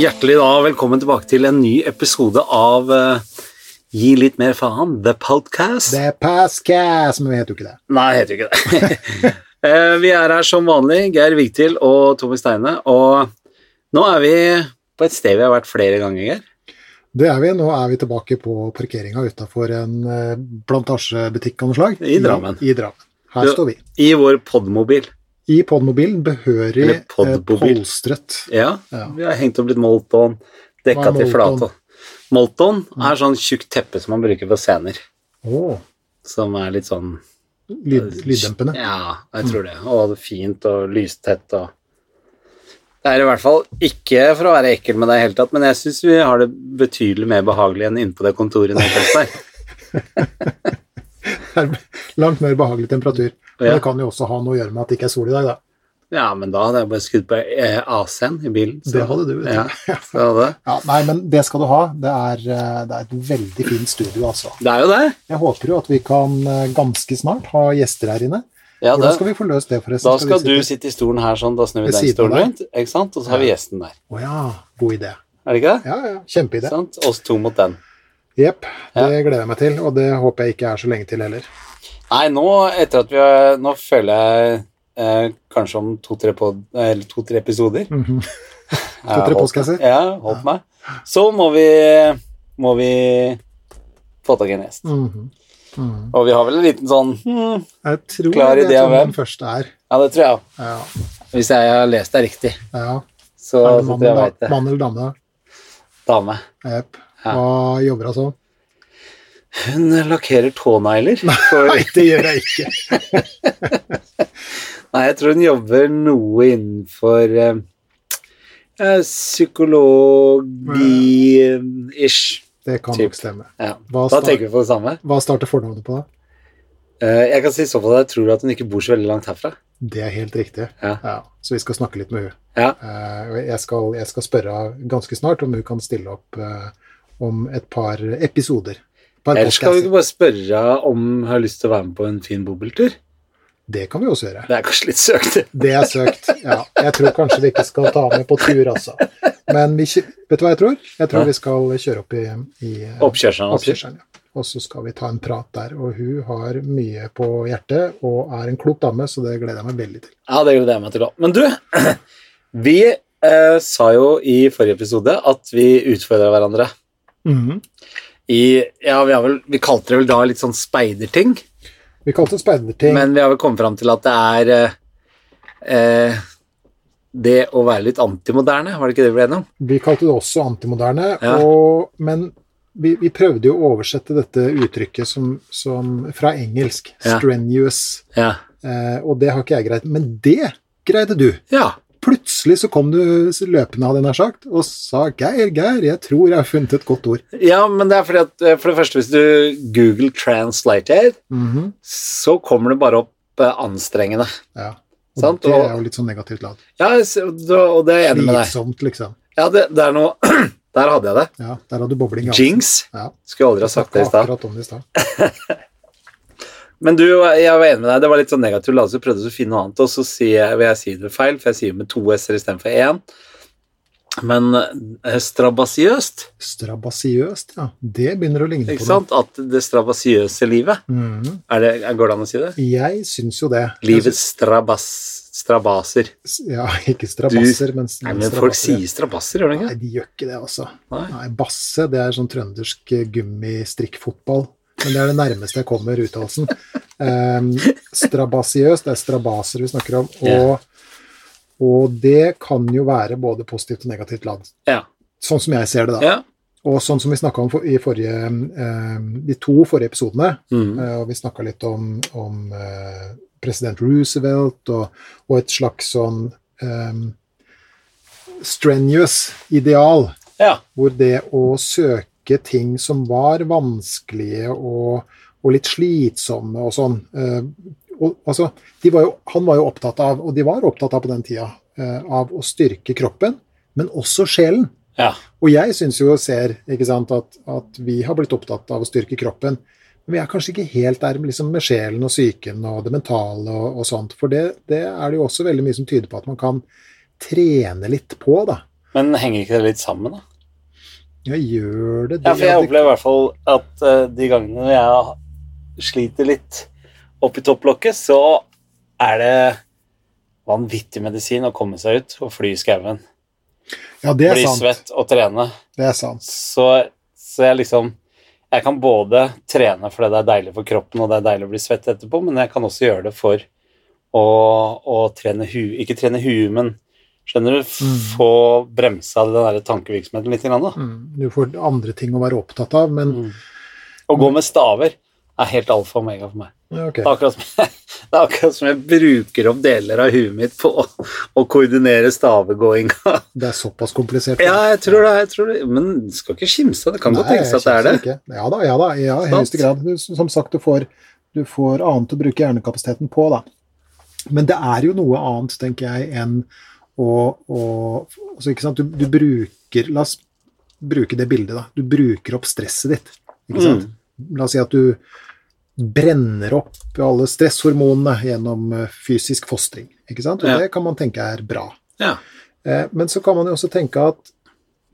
Hjertelig da, velkommen tilbake til en ny episode av uh, Gi litt mer faen, The Podcast. The Podcast, men vi heter jo ikke det. Nei, heter jo ikke det. uh, vi er her som vanlig, Geir Vigtil og Tommy Steine, og nå er vi på et sted vi har vært flere ganger, Geir. Det er vi. Nå er vi tilbake på parkeringa utafor en eh, plantasjebutikk av noe slag. I Drammen. I, i Drammen. Her Du- står vi. I vår podmobil. I podmobilen behørig Eller eh, podmobil. polstret. Ja, Ja. vi har hengt opp litt Molton, dekka til Molton? flate. Molton er sånn tjukt teppe som man bruker på scener, Oh. som er litt sånn lyd, lyddempende. Ja, jeg tror det. Og det er fint og lystett og Det er i hvert fall ikke for å være ekkel med deg i det hele tatt, men jeg syns vi har det betydelig mer behagelig enn inne på det kontoret nede hos deg. Det er langt mer behagelig temperatur. Men Ja. det kan jo også ha noe å gjøre med at det ikke er sol i dag, da. Ja, men da hadde jeg bare skutt på eh, AC-en i bilen. Det hadde du, vet du. Ja, så. Ja, nei, men det skal du ha. Det er, eh, det er et veldig fint studio, altså. Det er jo det. Jeg håper jo at vi kan eh, ganske snart ha gjester her inne. Ja, Hvordan skal vi få løst det, forresten? Da skal vi du sitte- i stolen her sånn, da snur vi den stolen rundt, ikke sant? Og så har vi gjesten der. Å ja, god idé. Er det ikke det? Ja, ja, kjempeidé. Oss to mot den. Jepp, det Ja. gleder jeg meg til, og det håper jeg ikke er så lenge til heller. Nei, nå etter at vi har Nå føler jeg eh, kanskje om to-tre pod- to-tre episoder mm -hmm. To-tre postkasser. Ja, holdt meg. Så må vi, må vi få tak i en gjest. Mhm. Mhm. Og vi har vel en liten sånn hmm, Jeg tror Klar idé av hvem hvem? den første er. Ja, det tror jeg òg. Ja, Hvis jeg har lest det riktig, ja. så, så det mann tror jeg veit det. mann eller dame? Dame. Jepp. Ja. Hva jobber hun som? Hun lakkerer tånegler. For, Nei, det gjør jeg ikke. nei, jeg tror hun jobber noe innenfor eh, eh, psykologi-ish. Det kan Typ. nok stemme. Ja. Da tenker vi på det samme. hva starter fornavnet på da? Eh, Jeg kan si så fall at jeg tror at hun ikke bor så veldig langt herfra. Det er helt riktig. Ja. Så vi skal snakke litt med hun. Ja. Eh, Jeg jeg skal spørre ganske snart om hun kan stille opp eh, om et par episoder. Par Ellers skal vi ikke bare spørre om hun har lyst til å være med på en fin bobiltur. Det kan vi også gjøre. Det er kanskje litt søkt. Det er søkt. Ja. Jeg tror kanskje vi ikke skal ta med på tur, altså. Men vi, vet du hva jeg tror? Jeg tror Ja. vi skal kjøre opp i, i eh, Oppkjørselen. altså. oppkjørselen. Ja. Og så skal vi ta en prat der. Og hun har mye på hjertet og er en klok dame, så det gleder jeg meg veldig til. Ja, det gleder jeg meg til òg. Men du, vi eh, sa jo i forrige episode at vi utfordra hverandre i Ja, vi, har vel, vi kalte det vel da litt sånn speiderting, Vi kalte det speiderting. men vi har vel kommet fram til at det er eh, eh, det å være litt antimoderne, var det ikke det vi ble enige om? Vi kalte det også antimoderne, Ja. og, men vi, vi prøvde jo å oversette dette uttrykket som, som, fra engelsk. Ja. Strenuous. Ja. Eh, og det har ikke jeg greid. Men det greide du. ja. Plutselig så kom du løpende, hadde jeg nær sagt, og sa 'Geir, Geir, jeg tror jeg har funnet et godt ord'. Ja, men det er fordi at eh, for det første, hvis du Google translater, -hmm. så kommer det bare opp eh, anstrengende. Ja. Og Sant, det er jo litt sånn negativt lad. Ja, og det er jeg enig med deg. Slitsomt, liksom. Ja, det, det er noe Der hadde jeg det. Ja, der hadde du bobling. i. Jinx. Ja. Skulle aldri ha sagt det i stad. Akkurat om det i stad. Men du, jeg var enig med deg. Det var litt sånn negativt la oss prøve prøvde å finne noe annet, og så sier vil jeg si det feil, for jeg sier med to s-er istedenfor én. Men eh, strabasiøst, Strabasiøst, ja. Det begynner å ligne ikke på noe. sant? At det strabasiøse livet Mm. er det, Går det an å si det? Jeg syns jo det. Livets strabas, strabaser. Ja, ikke strabasser, men Nei, men folk sier strabasser, gjør de Nei, de gjør ikke det, altså. Nei. Nei, Basse, det er sånn trøndersk eh, gummistrikkfotball. Men det er det nærmeste jeg kommer uttalelsen. Um, strabasiøst, det er strabaser vi snakker om. Og, og det kan jo være både positivt og negativt ladd. Ja. Sånn som jeg ser det, da. ja. Og sånn som vi snakka om i forrige, um, de to forrige episodene, Mm. uh, Og vi snakka litt om, om uh, president Roosevelt og, og et slags sånn um, strenuous ideal, ja. hvor det å søke ting som var vanskelige og, og litt slitsomme og sånn eh, og, altså, de var jo, Han var jo opptatt av, og de var opptatt av på den tida, eh, av å styrke kroppen, men også sjelen. ja. Og jeg syns jo og ser sant, at, at vi har blitt opptatt av å styrke kroppen. Men vi er kanskje ikke helt der liksom, med sjelen og psyken og det mentale og, og sånt. For det, det er det jo også veldig mye som tyder på at man kan trene litt på, da. Men henger ikke det litt sammen, da? Ja, gjør det det? Ja, for jeg opplever i hvert fall at uh, de gangene jeg sliter litt oppi topplokket, så er det vanvittig medisin å komme seg ut og fly i skauen. Ja, det er Bli sant. svett og trene. Det er sant. Så, så jeg liksom Jeg kan både trene fordi det er deilig for kroppen, og det er deilig å bli svett etterpå, men jeg kan også gjøre det for å, å trene hu... Ikke trene huet, men skjønner du, Mm. få bremsa den der tankevirksomheten litt. Grann, da. Mm. Du får andre ting å være opptatt av, men Mm. Å gå med staver er helt alfa og omega for meg. Okay. Det er akkurat som jeg, akkurat som jeg bruker opp deler av huet mitt på å, å koordinere stavegåinga. Det er såpass komplisert. Ja, jeg tror det. jeg tror det. Men du skal ikke kimse av det. Kan godt Nei, tenkes at det er det. ikke. Ja da, ja da, ja, i høyeste grad. Du, som sagt, du får, du får annet å bruke hjernekapasiteten på, da. Men det er jo noe annet, tenker jeg, enn å, og altså, ikke sant? Du, du bruker La oss bruke det bildet, da. Du bruker opp stresset ditt. Ikke sant? La oss si at du brenner opp alle stresshormonene gjennom eh, fysisk fostring. Ikke sant? Og Ja. det kan man tenke er bra. Ja. Eh, Men så kan man jo også tenke at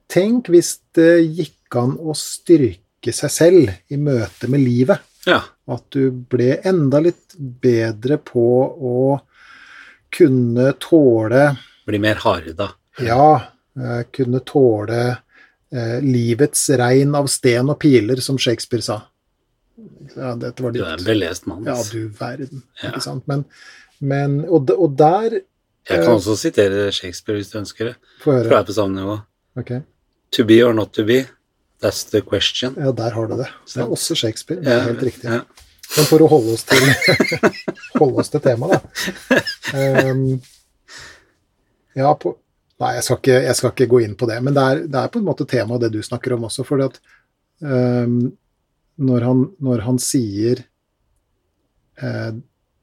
Tenk hvis det gikk an å styrke seg selv i møte med livet. ja. At du ble enda litt bedre på å kunne tåle Bli mer hardhuda. Ja, eh, kunne tåle eh, livets regn av sten og piler, som Shakespeare sa. Ja, dette var Du er en belest mann. Ja, du verden. Ja. Ikke sant? Men, men og, og der Jeg kan også sitere Shakespeare hvis du ønsker det. For høre. jeg er på samme nivå. Okay. To be or not to be, that's the question. Ja, der har du det. Det er også Shakespeare. Det Ja, er helt riktig. ja. Men for å holde oss til, holde oss til temaet, da. Ehm, ja, på Nei, jeg skal, ikke, jeg skal ikke gå inn på det, men det er, det er på en måte temaet det du snakker om også. fordi at ehm, når, han, når han sier uh,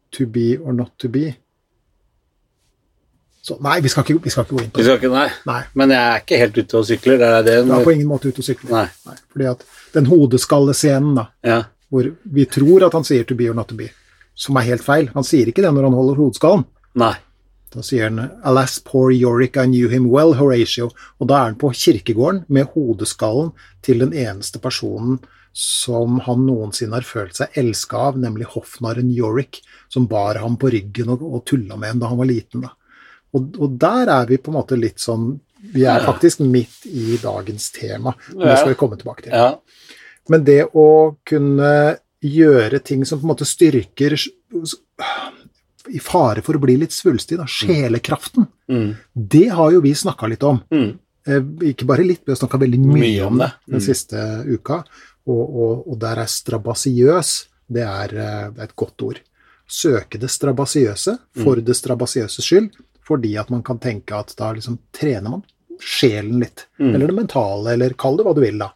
'to be or not to be' så Nei, vi skal ikke, vi skal ikke gå inn på Vi det. skal ikke, nei. Nei, Men jeg er ikke helt ute og sykler. Det er det. du er på ingen måte ute og sykler. Nei. Nei, fordi at den hodeskallescenen, da, Ja. hvor vi tror at han sier 'to be or not to be', som er helt feil. Han sier ikke det når han holder hodeskallen. Nei. Da sier han 'Alas, poor Yorick, I knew him well, Horatio'. Og da er han på kirkegården med hodeskallen til den eneste personen som han noensinne har følt seg elska av, nemlig hoffnarren Yorick, som bar ham på ryggen og, og tulla med ham da han var liten. Og, og der er vi på en måte litt sånn Vi er faktisk midt i dagens tema, men det skal vi komme tilbake til. Ja. Men det å kunne gjøre ting som på en måte styrker I fare for å bli litt svulstig, da, sjelekraften, Mm. det har jo vi snakka litt om. Mm. Eh, Ikke bare litt, vi har snakka veldig mye, Mye om det den Mm. siste uka. Og, og, og der er strabasiøs det er, eh, det er et godt ord. Søke det strabasiøse for det strabasiøses skyld, fordi at man kan tenke at da liksom trener man sjelen litt. Mm. Eller det mentale, eller kall det hva du vil, da.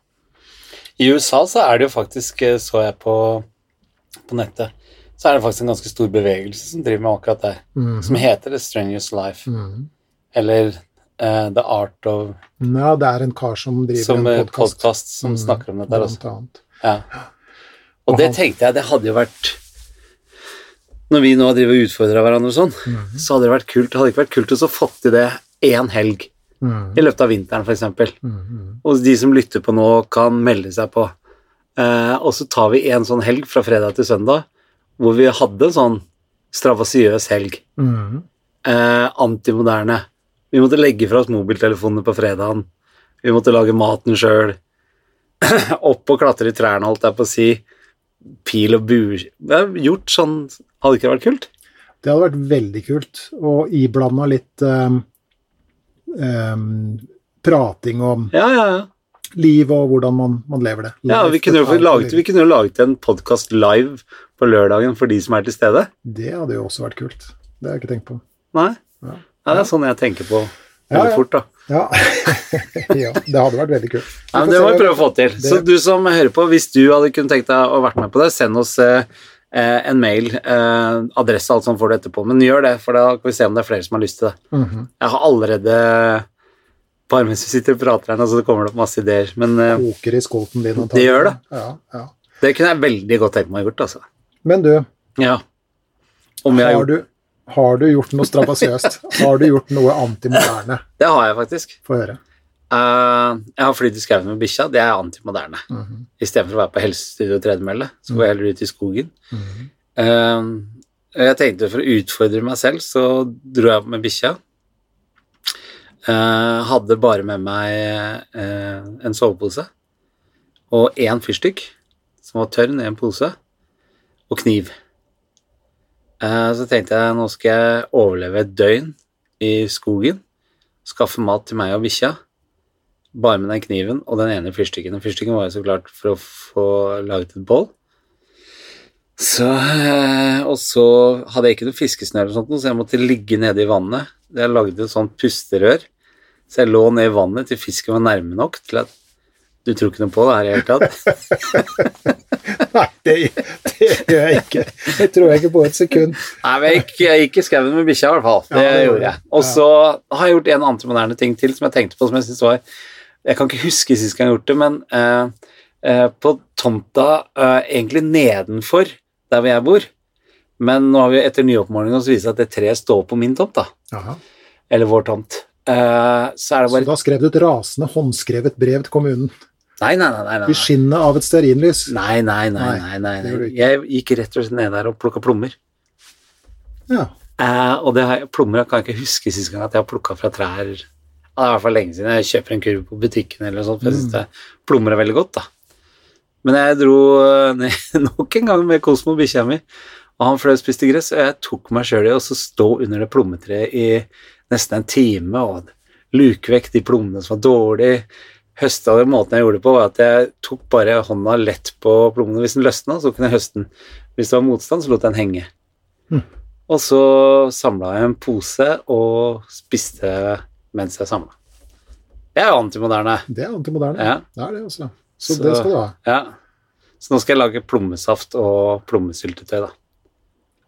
I USA så er det jo faktisk, eh, så jeg på, på nettet, så er det faktisk en ganske stor bevegelse som driver med akkurat det, mm. som heter The Strenuous Life, Mm. eller uh, The Art of Ja, det er en kar som driver Som en en podkast. som Mm, snakker om dette her også. Annet. Ja. Og Og det tenkte jeg, det hadde jo vært Når vi nå driver og utfordrer hverandre og sånn, Mhm. så hadde det vært kult. Det hadde ikke vært kult å så fått til det én helg Mhm. i løpet av vinteren, f.eks. Mm. Og de som lytter på nå, kan melde seg på. Eh, og så tar vi en sånn helg fra fredag til søndag, hvor vi hadde en sånn stravasiøs helg. Mm. Eh, antimoderne. Vi måtte legge fra oss mobiltelefonene på fredagen. Vi måtte lage maten sjøl. Opp og klatre i trærne, holdt jeg på å si. Pil og har Gjort sånn Hadde ikke det vært kult? Det hadde vært veldig kult, og iblanda litt um, um, prating om Ja, ja, ja. Liv og hvordan man, man lever det. ja vi, kunne jo laget, vi kunne laget en podkast live på lørdagen for de som er til stede. Det hadde jo også vært kult. Det har jeg ikke tenkt på. Nei? Ja. Nei, det er sånn jeg tenker på Ja, ja. fort, da. Ja. ja, det hadde vært veldig kult. Ja, det må vi prøve å få til. Så du som hører på, hvis du hadde kunnet tenkt deg å vært med på det, send oss eh, eh, en mail, eh, adresse og alt sånt får du etterpå. Men gjør det, for da kan vi se om det er flere som har lyst til det. Mhm. Jeg har allerede Bare mens vi sitter og prater her nå, så det kommer det opp masse ideer. Men uh, Koker i skolten din. Det gjør det. Ja, ja. det kunne jeg veldig godt tenkt meg å gjort, altså. Men du, Ja. Om jeg har gjort du, Har du gjort noe strabasiøst? Har du gjort noe antimoderne? Det har jeg faktisk. Få høre. Uh, jeg har flydd i skauen med bikkja. Det er antimoderne. Mm -hmm. Istedenfor å være på helsestudio og tredemølle, så går jeg heller ut i skogen. Mm -hmm. uh, jeg tenkte for å utfordre meg selv, så dro jeg med bikkja. Uh, hadde bare med meg en sovepose og én fyrstikk som var tørr, i en pose, og kniv. så tenkte jeg nå skal jeg overleve et døgn i skogen, skaffe mat til meg og bikkja bare med den kniven og den ene fyrstikken. Og fyrstikken var jo så klart for å få laget et bål. Så, og så hadde jeg ikke noe fiskesnøre, eller sånt, så jeg måtte ligge nede i vannet. Jeg lagde et sånt pusterør, så jeg lå ned i vannet til fisken var nærme nok til at Du tror ikke noe på det her i hele tatt? Nei, det, det, gjør jeg ikke. Det tror jeg ikke på et sekund. Nei, men jeg gikk, jeg gikk i skauen med bikkja, i hvert fall. Det, ja, det gjorde jeg. Og så har jeg gjort en annen moderne ting til som jeg tenkte på, som jeg syns var jeg kan ikke huske sist gang jeg har gjort det, men uh, uh, på tomta uh, egentlig nedenfor der hvor jeg bor. Men nå har vi etter nyoppmåling så viser det at det treet står på min tomt, da. Aha. Eller vår tomt. Så er det bare Så da skrev du et rasende håndskrevet brev til kommunen? Nei, nei, nei. nei, nei. I skinnet av et stearinlys? Nei, nei, nei. nei, nei, nei. Jeg gikk rett og slett ned der og plukka plommer. Ja. og det har, plommer kan jeg ikke huske sist gang at jeg har plukka fra trær det er i hvert fall lenge siden jeg kjøper en kurv på butikken, eller noe sånt, for jeg syns mm. plommer er veldig godt. da. Men jeg dro eh, ned nok en gang med Kosmo, bikkja mi, og han fløy og spiste gress, og jeg tok meg sjøl i å stå under det plommetreet i nesten en time og luke vekk de plommene som var dårlige. Høsta det måten jeg gjorde det på, var at jeg tok bare hånda lett på plommene. Hvis den løsna, så kunne jeg høste den. Hvis det var motstand, så lot jeg den henge. Mm. Og så samla jeg en pose og spiste mens jeg samla. Det er jo antimoderne. Det er antimoderne. Ja. Det er det, også. Så, så, det skal du ha. Ja. Så nå skal jeg lage plommesaft og plommesyltetøy, da.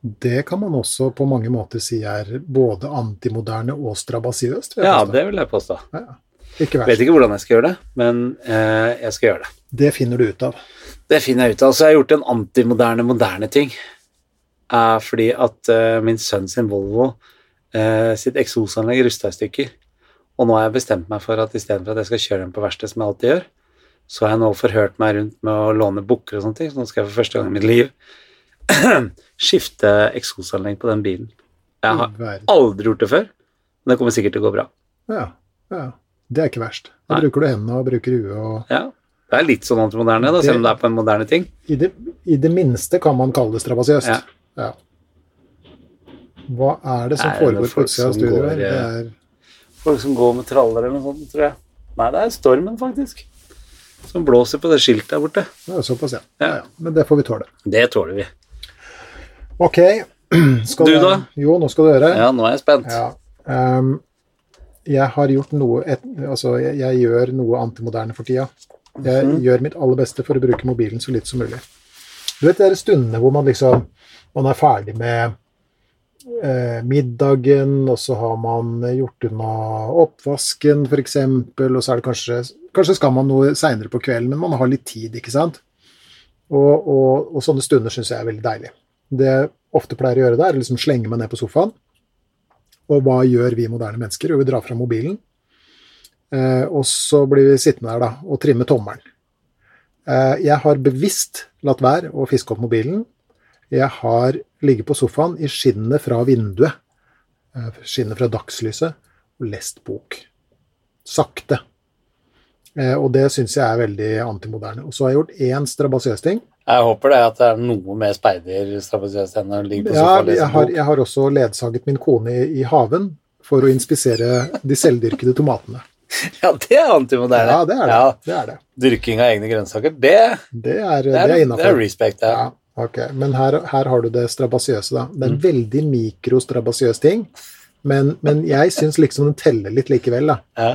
Det kan man også på mange måter si er både antimoderne og strabasiøst. Ja, det vil jeg påstå. Ja, ikke. Vet ikke hvordan jeg skal gjøre det, men eh, jeg skal gjøre det. Det finner du ut av. Det finner jeg ut av. Så jeg har gjort en antimoderne, moderne ting. Eh, fordi at eh, min sønn sin Volvo eh, sitt eksosanlegg rusta i stykker. Og nå har jeg bestemt meg for at istedenfor at jeg skal kjøre den på verksted, som jeg alltid gjør, så har jeg nå forhørt meg rundt med å låne bukker og sånne ting, så nå skal jeg for første gang i mitt liv skifte eksosanlegg på den bilen. Jeg har aldri gjort det før, men det kommer sikkert til å gå bra. Ja, ja. Det er ikke verst. Da Nei. bruker du hendene og bruker huet og Ja. Det er litt sånn antimoderne, da, selv om det er på en moderne ting. I det, I det minste kan man kalle det strabasiøst. Ja. ja. Hva er det som foregår på utsida av studioet? Det er Folk som går med traller eller noe sånt, tror jeg. Nei, det er stormen, faktisk. Som blåser på det skiltet der borte. Ja, såpass, ja. ja. ja. Men det får vi tåle. Det tåler vi. Ok. Skal du, da? Jo, nå skal du høre. Ja, nå er jeg spent. Ja. Um, jeg har gjort noe et, Altså, jeg, jeg, gjør noe antimoderne for tida. Jeg mm -hmm. gjør mitt aller beste for å bruke mobilen så litt som mulig. Du vet de stundene hvor man liksom Man er ferdig med eh, middagen, og så har man gjort unna oppvasken f.eks., og så er det kanskje Kanskje skal man noe seinere på kvelden, men man har litt tid, ikke sant? Og, og, og sånne stunder syns jeg er veldig deilig. Det jeg ofte pleier å gjøre da, er å liksom slenge meg ned på sofaen. Og hva gjør vi moderne mennesker? Jo, vi drar fra mobilen. Eh, og så blir vi sittende der da, og trimme tommelen. Eh, jeg har bevisst latt være å fiske opp mobilen jeg har ligget på sofaen i skinnet fra vinduet, eh, skinnet fra dagslyset, og lest bok. Sakte. Eh, og det syns jeg er veldig antimoderne. Og så har jeg gjort én strabasiøs ting. Jeg håper det at det er noe mer speiderstrabasiøst enn å ligge på sofaen lese jeg har. Jeg har også ledsaget min kone i, i haven for å inspisere de selvdyrkede tomatene. Ja, det er antimoderne. Ja, det er det. Ja. det, er det. Dyrking av egne grønnsaker, det, det er, det er. Det er respect, ja. ja. Ok, Men her, her, har du det strabasiøse, da. Det er en mm. veldig mikrostrabasiøs ting, men, men jeg syns liksom den teller litt likevel, da. Ja.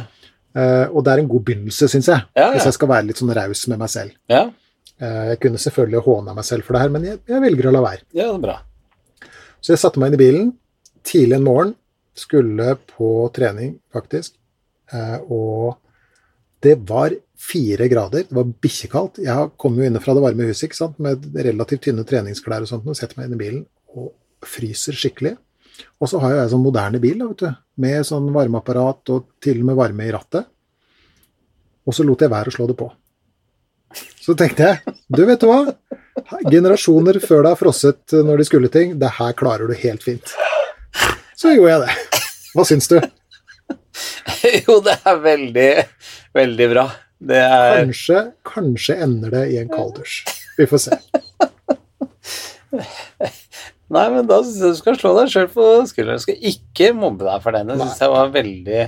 Uh, og det er en god begynnelse, syns jeg, ja, ja. hvis jeg skal være litt sånn raus med meg selv. Ja. Uh, jeg kunne selvfølgelig håna meg selv for det her, men jeg, jeg, velger å la være. Ja, det er bra. Så jeg satte meg inn i bilen tidlig en morgen, skulle på trening, faktisk, uh, og det var fire grader. Det var bikkjekaldt. Jeg kom jo inne fra det varme huset ikke sant? med relativt tynne treningsklær og sånt, og setter meg inn i bilen og fryser skikkelig. Og så har jeg sånn moderne bil da, vet du, med sånn varmeapparat og til og med varme i rattet. Og så lot jeg være å slå det på. Så tenkte jeg, du vet du hva, generasjoner før deg har frosset når de skulle ting, det her klarer du helt fint. Så gjorde jeg det. Hva syns du? jo, det er veldig, veldig bra. Det er Kanskje, kanskje ender det i en kalddusj. Vi får se. Nei, men da syns jeg du skal slå deg sjøl på skulderen. Du skal ikke mobbe deg for den. Det syns jeg var veldig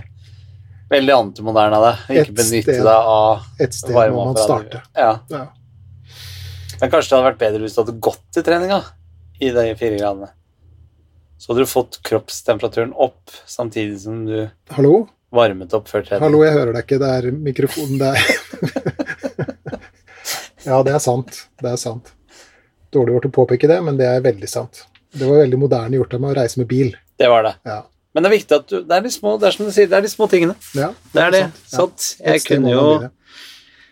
veldig antimoderne av deg. Ikke Et benytte sted- deg av Et sted må man starte. Ja. Ja. Men kanskje det hadde vært bedre hvis du hadde gått til treninga i de fire gradene. Så hadde du fått kroppstemperaturen opp samtidig som du Hallo? varmet opp før trening. Hallo, jeg hører deg ikke. Det er mikrofonen der. ja, det er sant. Det er sant. Dårlig gjort å påpeke det, men det er veldig sant. Det var veldig moderne gjort av meg å reise med bil. Det var det. Ja. Men det er viktig at du Det er de små, det er som du sier, det er de små tingene. ja Det er det. sant. Ja. Jeg kunne jo.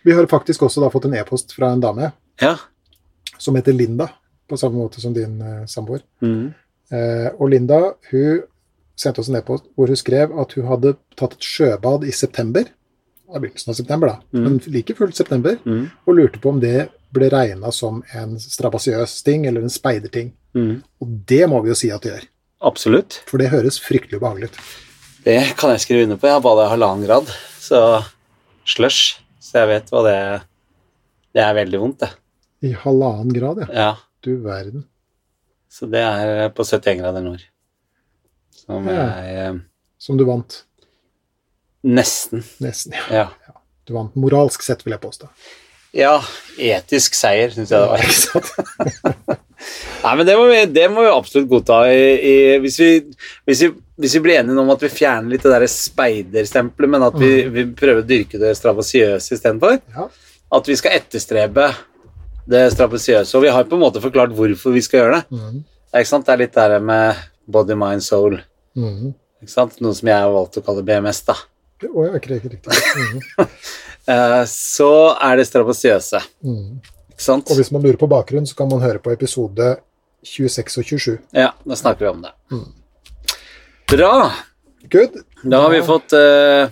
Vi har faktisk også da fått en e-post fra en dame Ja. som heter Linda, på samme måte som din uh, samboer. Mm. Uh, og Linda hun sendte oss en e-post hvor hun skrev at hun hadde tatt et sjøbad i september. Det begynnelsen av september, da, Mm. men like fullt september. Mm. Og lurte på om det ble regna som en strabasiøs ting eller en speiderting. Mm. Og det må vi jo si at det gjør, Absolutt. for det høres fryktelig ubehagelig ut. Det kan jeg skrive under på. Jeg har bada i halvannen grad, så slush. Så jeg vet hva det Det er veldig vondt, det. I halvannen grad, ja. Ja. Du verden. Så det er på 71 grader nord. Som Ja. jeg eh, Som du vant. Nesten. Nesten. Ja. Ja. Du vant moralsk sett, vil jeg påstå. Ja, etisk seier, syns jeg det var. Ikke sant? Nei, men det må vi, det må vi absolutt godta. I, i, hvis, vi, hvis, vi, hvis vi blir enige om at vi fjerner litt det der speiderstempelet, men at vi, vi prøver å dyrke det strabasiøse istedenfor, Ja. at vi skal etterstrebe det strabasiøse. Og vi har på en måte forklart hvorfor vi skal gjøre det. Mm. Det er, litt det der med body, mind, soul. Mm. Noe som jeg har valgt å kalle BMS. da. Oh, ja, ikke riktig. Mhm. Eh, så er det strabasiøse. Mhm. Og hvis man lurer på bakgrunn, så kan man høre på episode 26 og 27. Ja, da snakker vi om det. Mm. Bra! Good. Da har vi fått, uh,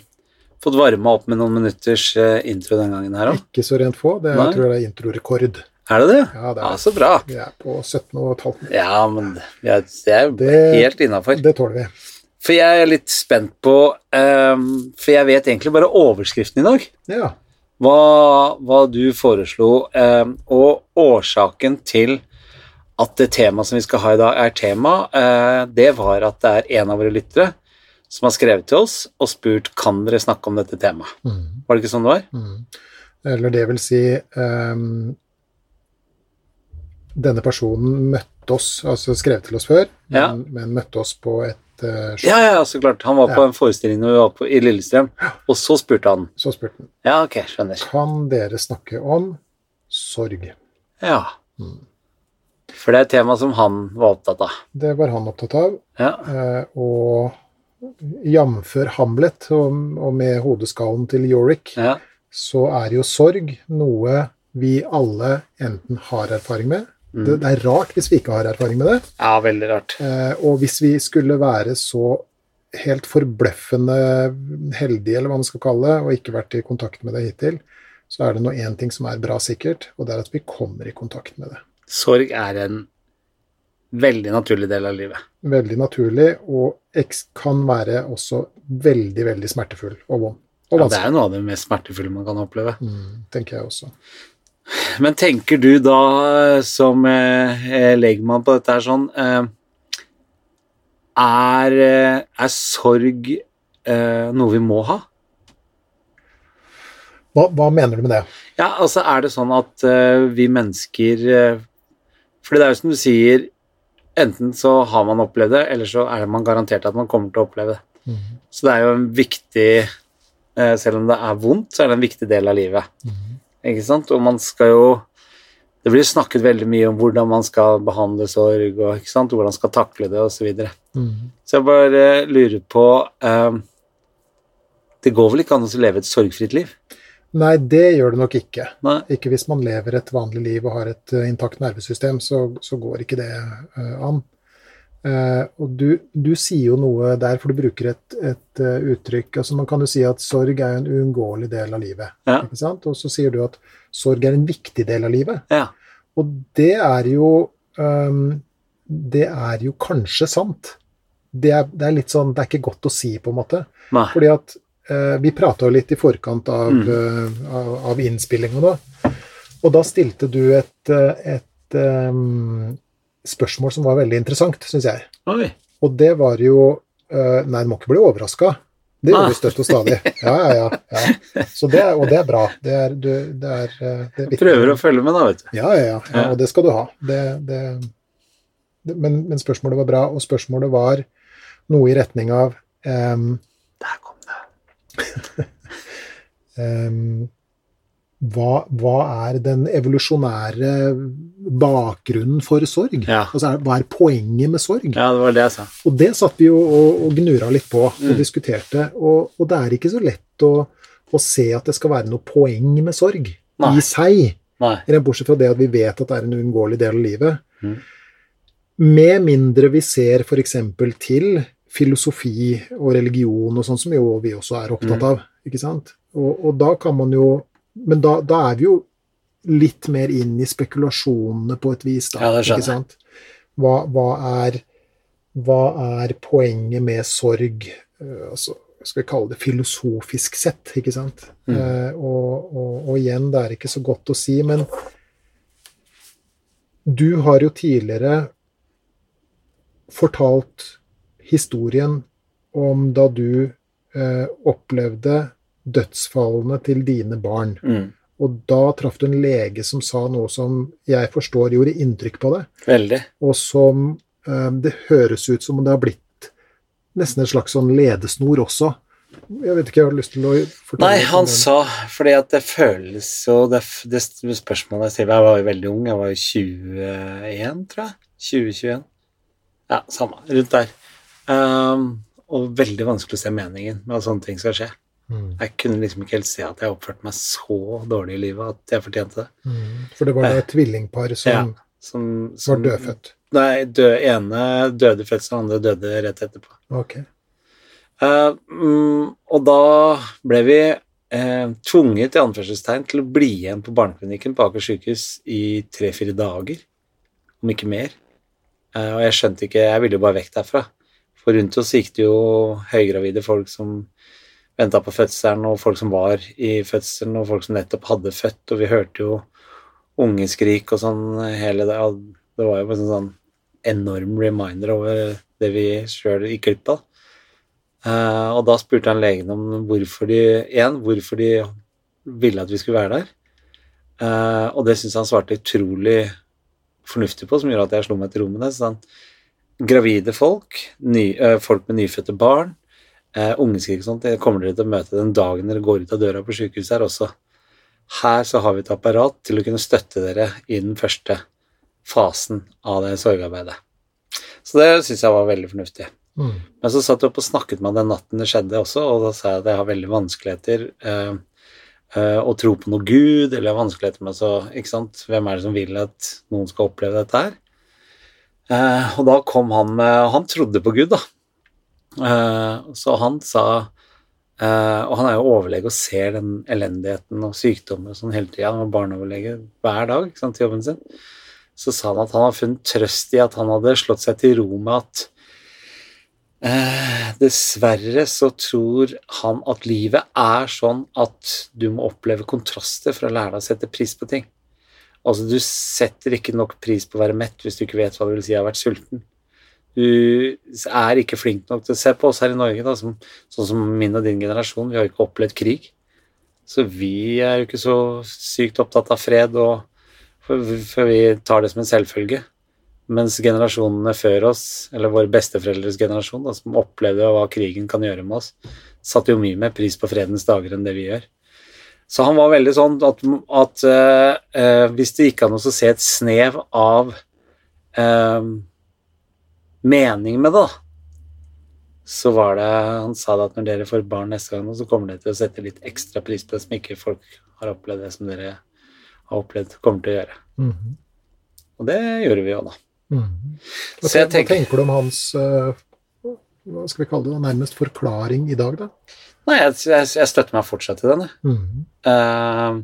fått varma opp med noen minutters uh, intro den gangen her òg. Ikke så rent få. Det er, jeg tror jeg det er introrekord. Er det det? Ja, det Ja, er så bra. Vi er på 17,5. Ja, men er, det er Det- helt innafor. Det tåler vi. For jeg er litt spent på um, For jeg vet egentlig bare overskriften i dag. Ja. Hva, hva du foreslo, eh, og årsaken til at det temaet som vi skal ha i dag, er tema, eh, det var at det er en av våre lyttere som har skrevet til oss og spurt kan dere snakke om dette temaet. Mm. Var det ikke sånn det var? Mm. Eller det vil si um, Denne personen møtte oss, altså skrev til oss før, men, Ja. men møtte oss på et uh, Ja, ja, så klart. Han var på en forestilling når vi var på, i Lillestrøm, og så spurte han. Så spurte han Ja, ok, skjønner. kan dere snakke om sorg. Ja. Mm. For det er et tema som han var opptatt av. Det var han opptatt av. Ja. Uh, og jamfør Hamlet og, og med hodeskallen til Yorick, ja. så er jo sorg noe vi alle enten har erfaring med. Mm. Det, det er rart hvis vi ikke har erfaring med det. ja, veldig rart. Eh, og hvis vi skulle være så helt forbløffende heldige, eller hva man skal kalle det, og ikke vært i kontakt med det hittil, så er det nå én ting som er bra sikkert, og det er at vi kommer i kontakt med det. Sorg er en veldig naturlig del av livet. Veldig naturlig, og eks kan være også veldig, veldig smertefull og vond. Og Ja, det er noe av det mest smertefulle man kan oppleve. mm, tenker jeg også. Men tenker du da, som eh, legmann på dette her sånn eh, er, eh, er sorg eh, noe vi må ha? Hva, hva mener du med det? Ja, altså er det sånn at eh, vi mennesker eh, For det er jo som du sier, enten så har man opplevd det, eller så er man garantert at man kommer til å oppleve det. Mhm. Så det er jo en viktig eh, Selv om det er vondt, så er det en viktig del av livet. Mhm. Ikke sant? Og man skal jo Det blir snakket veldig mye om hvordan man skal behandle sorg, og ikke sant? hvordan man skal takle det, osv. Så, videre. Mhm. så jeg bare lurer på eh, Det går vel ikke an å leve et sorgfritt liv? Nei, det gjør det nok ikke. Nei. Ikke hvis man lever et vanlig liv og har et eh, intakt nervesystem, så, så går ikke det uh, an. Uh, og du, du, sier jo noe der, for du bruker et, et uh, uttrykk altså Man kan jo si at sorg er en uunngåelig del av livet. Ja. ikke sant? Og så sier du at sorg er en viktig del av livet. Ja. Og det er jo um, Det er jo kanskje sant. Det er, det er, litt sånn Det er ikke godt å si, på en måte. Nei. Fordi at uh, Vi prata jo litt i forkant av, mm. av, av innspillinga da. Og da stilte du et, et um, spørsmål som var veldig interessant, syns jeg. Oi. Og det var jo uh, Nei, du må ikke bli overraska. Det gjør vi støtt og stadig. Ja, ja, ja. ja. Det, og det er bra. Det er, du, det er, eh, det er Prøver å følge med, da, vet du. Ja, ja, ja. Og det skal du ha. Men, men, spørsmålet var bra, og spørsmålet var noe i retning av um, Der kom det. um, hva, hva, er den evolusjonære bakgrunnen for sorg? Ja. Altså, hva er poenget med sorg? Ja, det var det jeg sa. Og det satt vi jo og, og gnura litt på og mm. diskuterte. Og, og, det er ikke så lett å, å, se at det skal være noe poeng med sorg Nei. i seg. Nei. Bortsett fra det at vi vet at det er en uunngåelig del av livet. Mm. Med mindre vi ser f.eks. til filosofi og religion og sånn, som jo vi også er opptatt mm. av. ikke sant? Og, og da kan man jo men da, da, er vi jo litt mer inn i spekulasjonene på et vis, da. Ja, det skjønner jeg. Hva, hva, er, hva er poenget med sorg? Uh, altså, skal vi kalle det filosofisk sett, ikke sant? Mm. Eh, og, og, og, igjen, det er ikke så godt å si, men du har jo tidligere fortalt historien om da du eh, opplevde dødsfallene til dine barn. Mm. Og da traff du en lege som sa noe som jeg forstår gjorde inntrykk på deg, Veldig. og som um, det høres ut som om det har blitt nesten en slags sånn ledesnor også. Jeg vet ikke, jeg har lyst til å fortelle Nei, han sa fordi at det føles jo Det, det spørsmålet jeg stiller Jeg var jo veldig ung, jeg var jo 21, tror jeg. 2021. Ja, samme. Rundt der. Um, og veldig vanskelig å se meningen med at sånne ting skal skje. Mm. Jeg kunne liksom ikke helt se at jeg oppførte meg så dårlig i livet at jeg fortjente det. Mm. For det var da et tvillingpar som, ja, som, som var dødfødt? Nei, dø, ene døde fødselen, andre døde rett etterpå. Ok. Uh, um, og da ble vi uh, tvunget i anførselstegn til å bli igjen på barneklinikken på Aker sykehus i tre-fire dager, om ikke mer. Uh, og jeg skjønte ikke Jeg ville jo bare vekk derfra. For rundt oss gikk det jo høygravide folk som venta på fødselen, og folk som var i fødselen, og folk som nettopp hadde født, og vi hørte jo ungeskrik og sånn hele det Det var jo en sånn enorm reminder over det vi sjøl gikk glipp av. Uh, og da spurte han legen om hvorfor de igjen, hvorfor de ville at vi skulle være der. Uh, og det syns han svarte utrolig fornuftig på, som gjorde at jeg slo meg til han, gravide folk, ny, uh, folk med nyfødte barn, eh, sånt, det kommer dere til å møte den dagen dere går ut av døra på sykehuset her også. Her så har vi et apparat til å kunne støtte dere i den første fasen av det sorgarbeidet. Så det syns jeg var veldig fornuftig. Mm. Men så satt jeg opp og snakket med den natten det skjedde også, og da sa jeg at jeg har veldig vanskeligheter eh, eh, å tro på noe Gud, eller vanskeligheter med så Ikke sant, hvem er det som vil at noen skal oppleve dette her? Eh, og da kom han med Han trodde på Gud, da. Eh, så han sa eh, Og han er jo overlege og ser den elendigheten og sykdommer og sånn hele tida. Han var barneoverlege hver dag ikke sant, til jobben sin. Så sa han at han har funnet trøst i at han hadde slått seg til ro med at eh, dessverre så tror han at livet er sånn at du må oppleve kontraster for å lære deg å sette pris på ting. Altså, du setter ikke nok pris på å være mett hvis du ikke vet hva det vil si å ha vært sulten du er ikke flink nok til å se på oss her i Norge, da, som, sånn som min og din generasjon. Vi har jo ikke opplevd krig. Så vi er jo ikke så sykt opptatt av fred, og, for, for, vi tar det som en selvfølge. Mens generasjonene før oss, eller våre besteforeldres generasjon, da, som opplevde hva krigen kan gjøre med oss, satte jo mye mer pris på fredens dager enn det vi gjør. Så han var veldig sånn at, at uh, uh, hvis det gikk an å se et snev av uh, mening med det, da, så var det Han sa det at når dere får barn neste gang, så kommer dere til å sette litt ekstra pris på det som ikke folk har opplevd det som dere har opplevd, kommer til å gjøre. Mm -hmm. Og det gjorde vi jo, da. Mm. Hva, tenker, tenker, hva, tenker, du om hans uh, hva skal vi kalle det, nærmest forklaring i dag, da? Nei, jeg, jeg, jeg støtter meg fortsatt til den. Mm. Uh,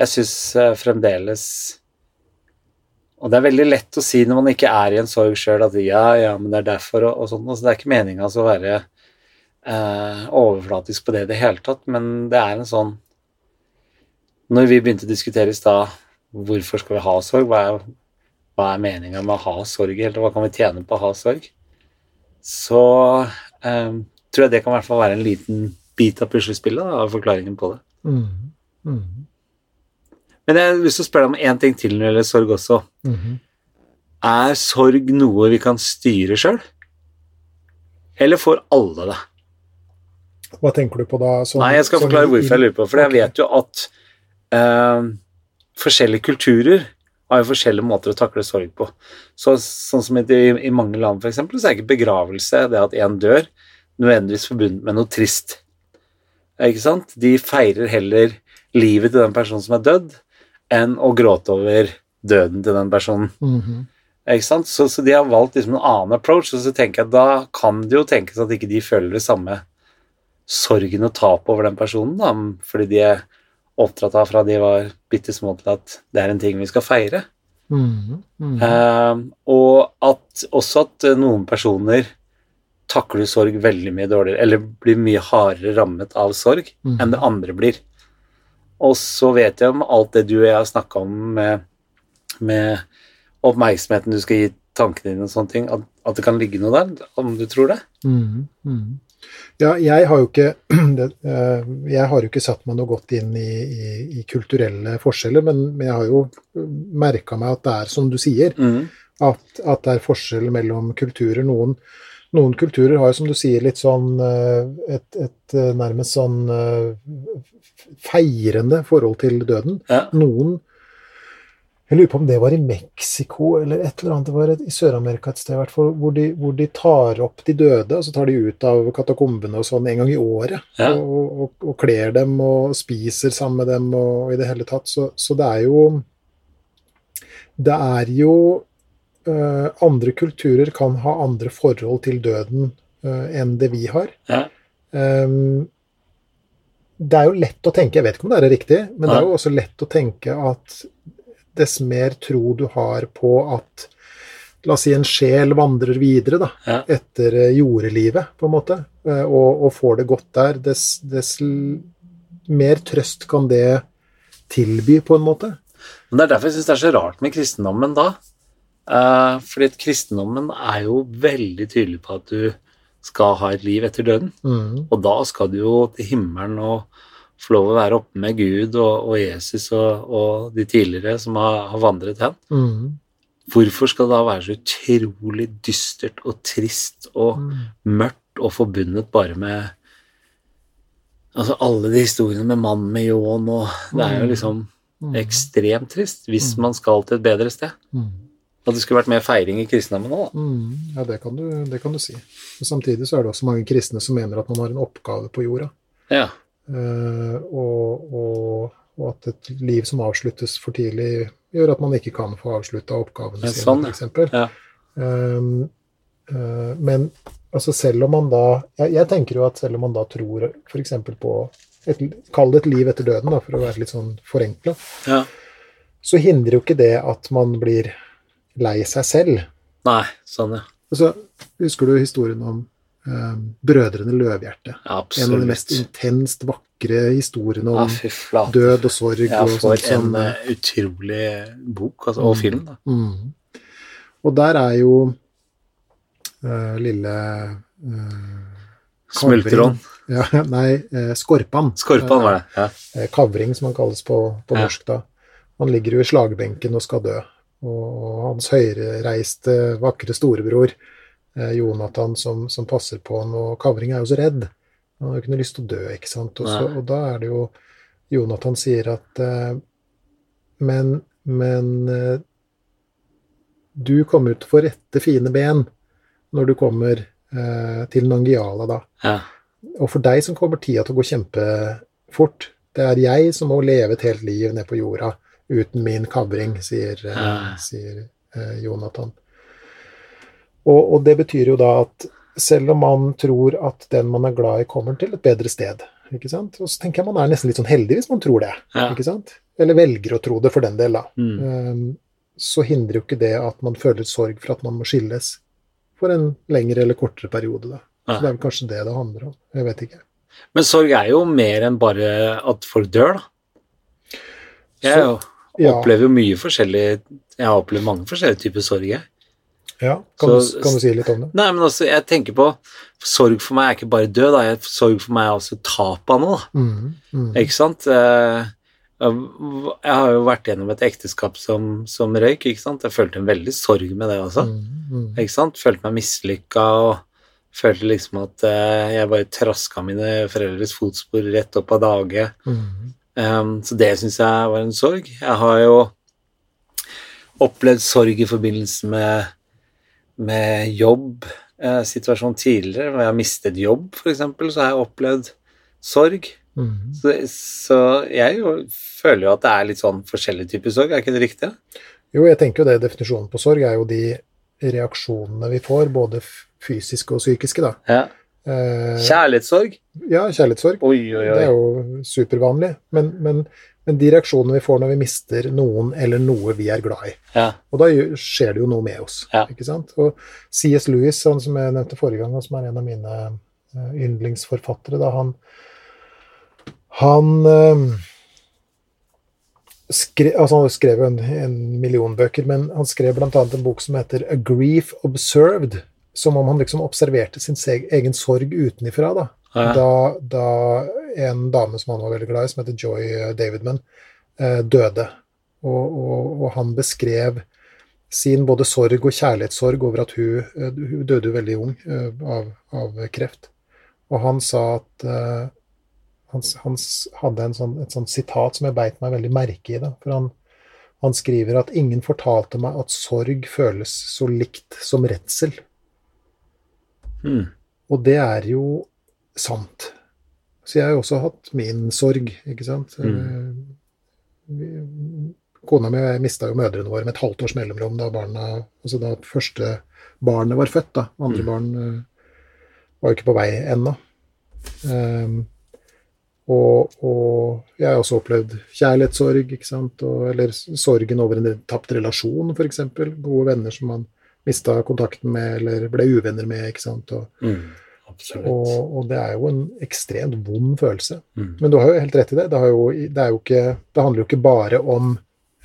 jeg syns uh, fremdeles Og det er veldig lett å si når man ikke er i en sorg sjøl, at ja, ja, men det er derfor, og, og sånn. Altså, det er ikke meninga å være eh, overflatisk på det i det hele tatt, men det er en sånn Når vi begynte å diskutere i stad hvorfor skal vi ha sorg, hva er, hva er meninga med å ha sorg, eller hva kan vi tjene på å ha sorg, så eh, tror jeg det kan i hvert fall være en liten bit av puslespillet, av forklaringen på det. Mm. Mm. Men jeg har lyst til å spørre deg om én ting til når det gjelder sorg også. Mm. Er sorg noe vi kan styre sjøl, eller får alle det? Hva tenker du på da? Sånn, Nei, jeg skal forklare hvorfor jeg lurer på For okay. jeg vet jo at uh, forskjellige kulturer har jo forskjellige måter å takle sorg på. Så, sånn som i, i mange land, f.eks., så er ikke begravelse det at en dør, nødvendigvis forbundet med noe trist. Ikke sant? De feirer heller livet til den personen som er dødd, enn å gråte over døden til den personen. Mm -hmm. Ikke sant? Så, så, de har valgt liksom en annen approach, og så tenker jeg at da kan det jo tenkes at ikke de føler det samme sorgen og tapet over den personen, da, fordi de er oppdratt av fra de var bitte små til at det er en ting vi skal feire. Mm, mm. Uh, og at også at noen personer takler sorg veldig mye dårligere, eller blir mye hardere rammet av sorg mm. enn det andre blir. Og så vet jeg om alt det du og jeg har snakka om med, med, oppmerksomheten du skal gi tankene dine og sånne ting, at, at, det kan ligge noe der, om du tror det? Mm. Mm. Ja, jeg har ikke eh, jeg har jo ikke satt meg noe godt inn i, i, i kulturelle forskjeller, men, men, jeg har jo merka meg at det er som du sier, mm. at, at, det er forskjell mellom kulturer. Noen, noen kulturer har jo, som du sier, litt sånn eh, et, et eh, nærmest sånn eh, feirende forhold til døden. Ja. Noen jeg lurer på om det var i Mexico eller et eller annet, det var i Sør-Amerika et sted i hvert fall, hvor de, hvor de, tar opp de døde, og så tar de ut av katakombene og sånn en gang i året. Ja. Og, og, og, kler dem og spiser sammen med dem og, i det hele tatt. Så, så det er jo Det er jo uh, andre kulturer kan ha andre forhold til døden uh, enn det vi har. Ja. Um, det er jo lett å tenke, jeg vet ikke om det er riktig, men det er jo også lett å tenke at dess mer tro du har på at La oss si en sjel vandrer videre da, ja. etter jordelivet, på en måte, og, og får det godt der, dess, dess, mer trøst kan det tilby, på en måte. Men Det er derfor jeg syns det er så rart med kristendommen da. Uh, fordi kristendommen er jo veldig tydelig på at du skal ha et liv etter døden. Mm. Og da skal du jo til himmelen og få lov å være oppe med Gud og, og Jesus og, og, de tidligere som har, har vandret hen. Mm. Hvorfor skal det da være så utrolig dystert og trist og mm. mørkt og forbundet bare med Altså alle de historiene med mannen med ljåen og Det er jo mm. liksom mm. ekstremt trist hvis mm. man skal til et bedre sted. At det skulle vært mer feiring i kristendommen òg, da. Mm, ja, det kan, du, det kan, du, si. Men samtidig så er det også mange kristne som mener at man har en oppgave på jorda. Ja. Uh, og, og, og, at et liv som avsluttes for tidlig, gjør at man ikke kan få avslutta oppgavene sine, sånn, f.eks. Ja. Um, uh, men altså selv om man da jeg, jeg, tenker jo at selv om man da tror f.eks. på et, Kall det et liv etter døden, da, for å være litt sånn forenkla, ja. så hindrer jo ikke det at man blir lei seg selv. Nei, sånn, ja. Og så husker du historien om eh, Brødrene Løvhjerte? Ja, absolutt. En av de mest intenst vakre historiene om ja, død og sorg. Ja, for og sånt, en sånn. utrolig bok altså, og mm, film. Da. Mm. Og der er jo uh, lille uh, Smultron. Ja, nei, Skorpan. Skorpan var det, ja. Kavring, som han kalles på, på norsk da. Han ligger jo i slagbenken og skal dø og hans høyrereiste, vakre storebror eh, Jonathan som, som, passer på han, og Kavring er jo så redd. Han har jo ikke noe lyst til å dø, ikke sant. Også, og da er det jo Jonathan sier at eh, Men, men eh, du kommer til å få rette, fine ben når du kommer til Nangiala da. Ja. Og for deg som kommer tida til å gå kjempefort. Det er jeg som må leve et helt liv nede på jorda uten min kavring, sier, ja. sier eh, Jonathan. Og, og, det betyr jo da at selv om man tror at den man er glad i, kommer til et bedre sted, ikke sant? og så tenker jeg man er nesten litt sånn heldig hvis man tror det, ja. ikke sant? eller velger å tro det for den del, da, mm. um, så hindrer jo ikke det at man føler sorg for at man må skilles for en lengre eller kortere periode. da. Så Det er vel kanskje det det handler om. Jeg vet ikke. Men sorg er jo mer enn bare at folk dør, da. Jeg så, opplever jo mye forskjellig Jeg har opplevd mange forskjellige typer sorg, jeg. Ja, kan, så, du, kan, du, si litt om det? Nei, men altså, jeg tenker på Sorg for meg er ikke bare død, da. Sorg for meg er også tap av noe. Mm, mm. Ikke sant? Eh, jeg har jo vært gjennom et ekteskap som, som røyk, ikke sant. Jeg følte en veldig sorg med det også. Mm, mm. Ikke sant? Følte meg mislykka og følte liksom at uh, jeg bare traska mine foreldres fotspor rett opp av dage. Um, så det syns jeg var en sorg. Jeg har jo opplevd sorg i forbindelse med, med jobb. Uh, tidligere, når jeg har mistet jobb, f.eks., så har jeg opplevd sorg. Mm. Så, så, jeg jo, føler jo at det er litt sånn forskjellig type sorg, er ikke det riktig? Jo, jeg tenker jo det. Definisjonen på sorg er jo de reaksjonene vi får, både fysiske og psykiske, da. Ja. Eh, kjærlighetssorg? Ja, kjærlighetssorg. Oi, oi, oi. Det er jo supervanlig. Men, men, men, de reaksjonene vi får når vi mister noen eller noe vi er glad i. Ja. Og da skjer det jo noe med oss. Ja. ikke sant? Og CS Lewis, han som jeg nevnte forrige gang, og som er en av mine uh, yndlingsforfattere, da, han, han uh, skrev, altså han skrev en, en million bøker, men han skrev bl.a. en bok som heter A Grief Observed som om han liksom observerte sin egen sorg utenifra. Da. Ja. da. Da, en dame som han var veldig glad i, som heter Joy eh, Davidman, eh, døde. Og, og, og, han beskrev sin både sorg og kjærlighetssorg over at hun, eh, hun døde veldig ung av, av, kreft. Og han sa at uh, han, han, hadde sånn, et sånt sitat som jeg beit meg veldig merke i. Da, for han, han skriver at ingen fortalte meg at sorg føles så likt som redsel. Mm. Og det er jo sant. Så jeg har jo også hatt min sorg, ikke sant. Mm. Eh, kona mi og jeg mista jo mødrene våre med et halvt års mellomrom da barna Altså da første barnet var født, da. Andre mm. barn uh, var jo ikke på vei ennå. Um, og, og, jeg har også opplevd kjærlighetssorg, ikke sant, og, eller sorgen over en tapt relasjon, f.eks. Gode venner som man mista kontakten med eller ble uvenner med. ikke sant? Og, mm, og, og, det er jo en ekstremt vond følelse. Mm. Men du har jo helt rett i det. Det, jo, det, ikke, det handler jo ikke bare om,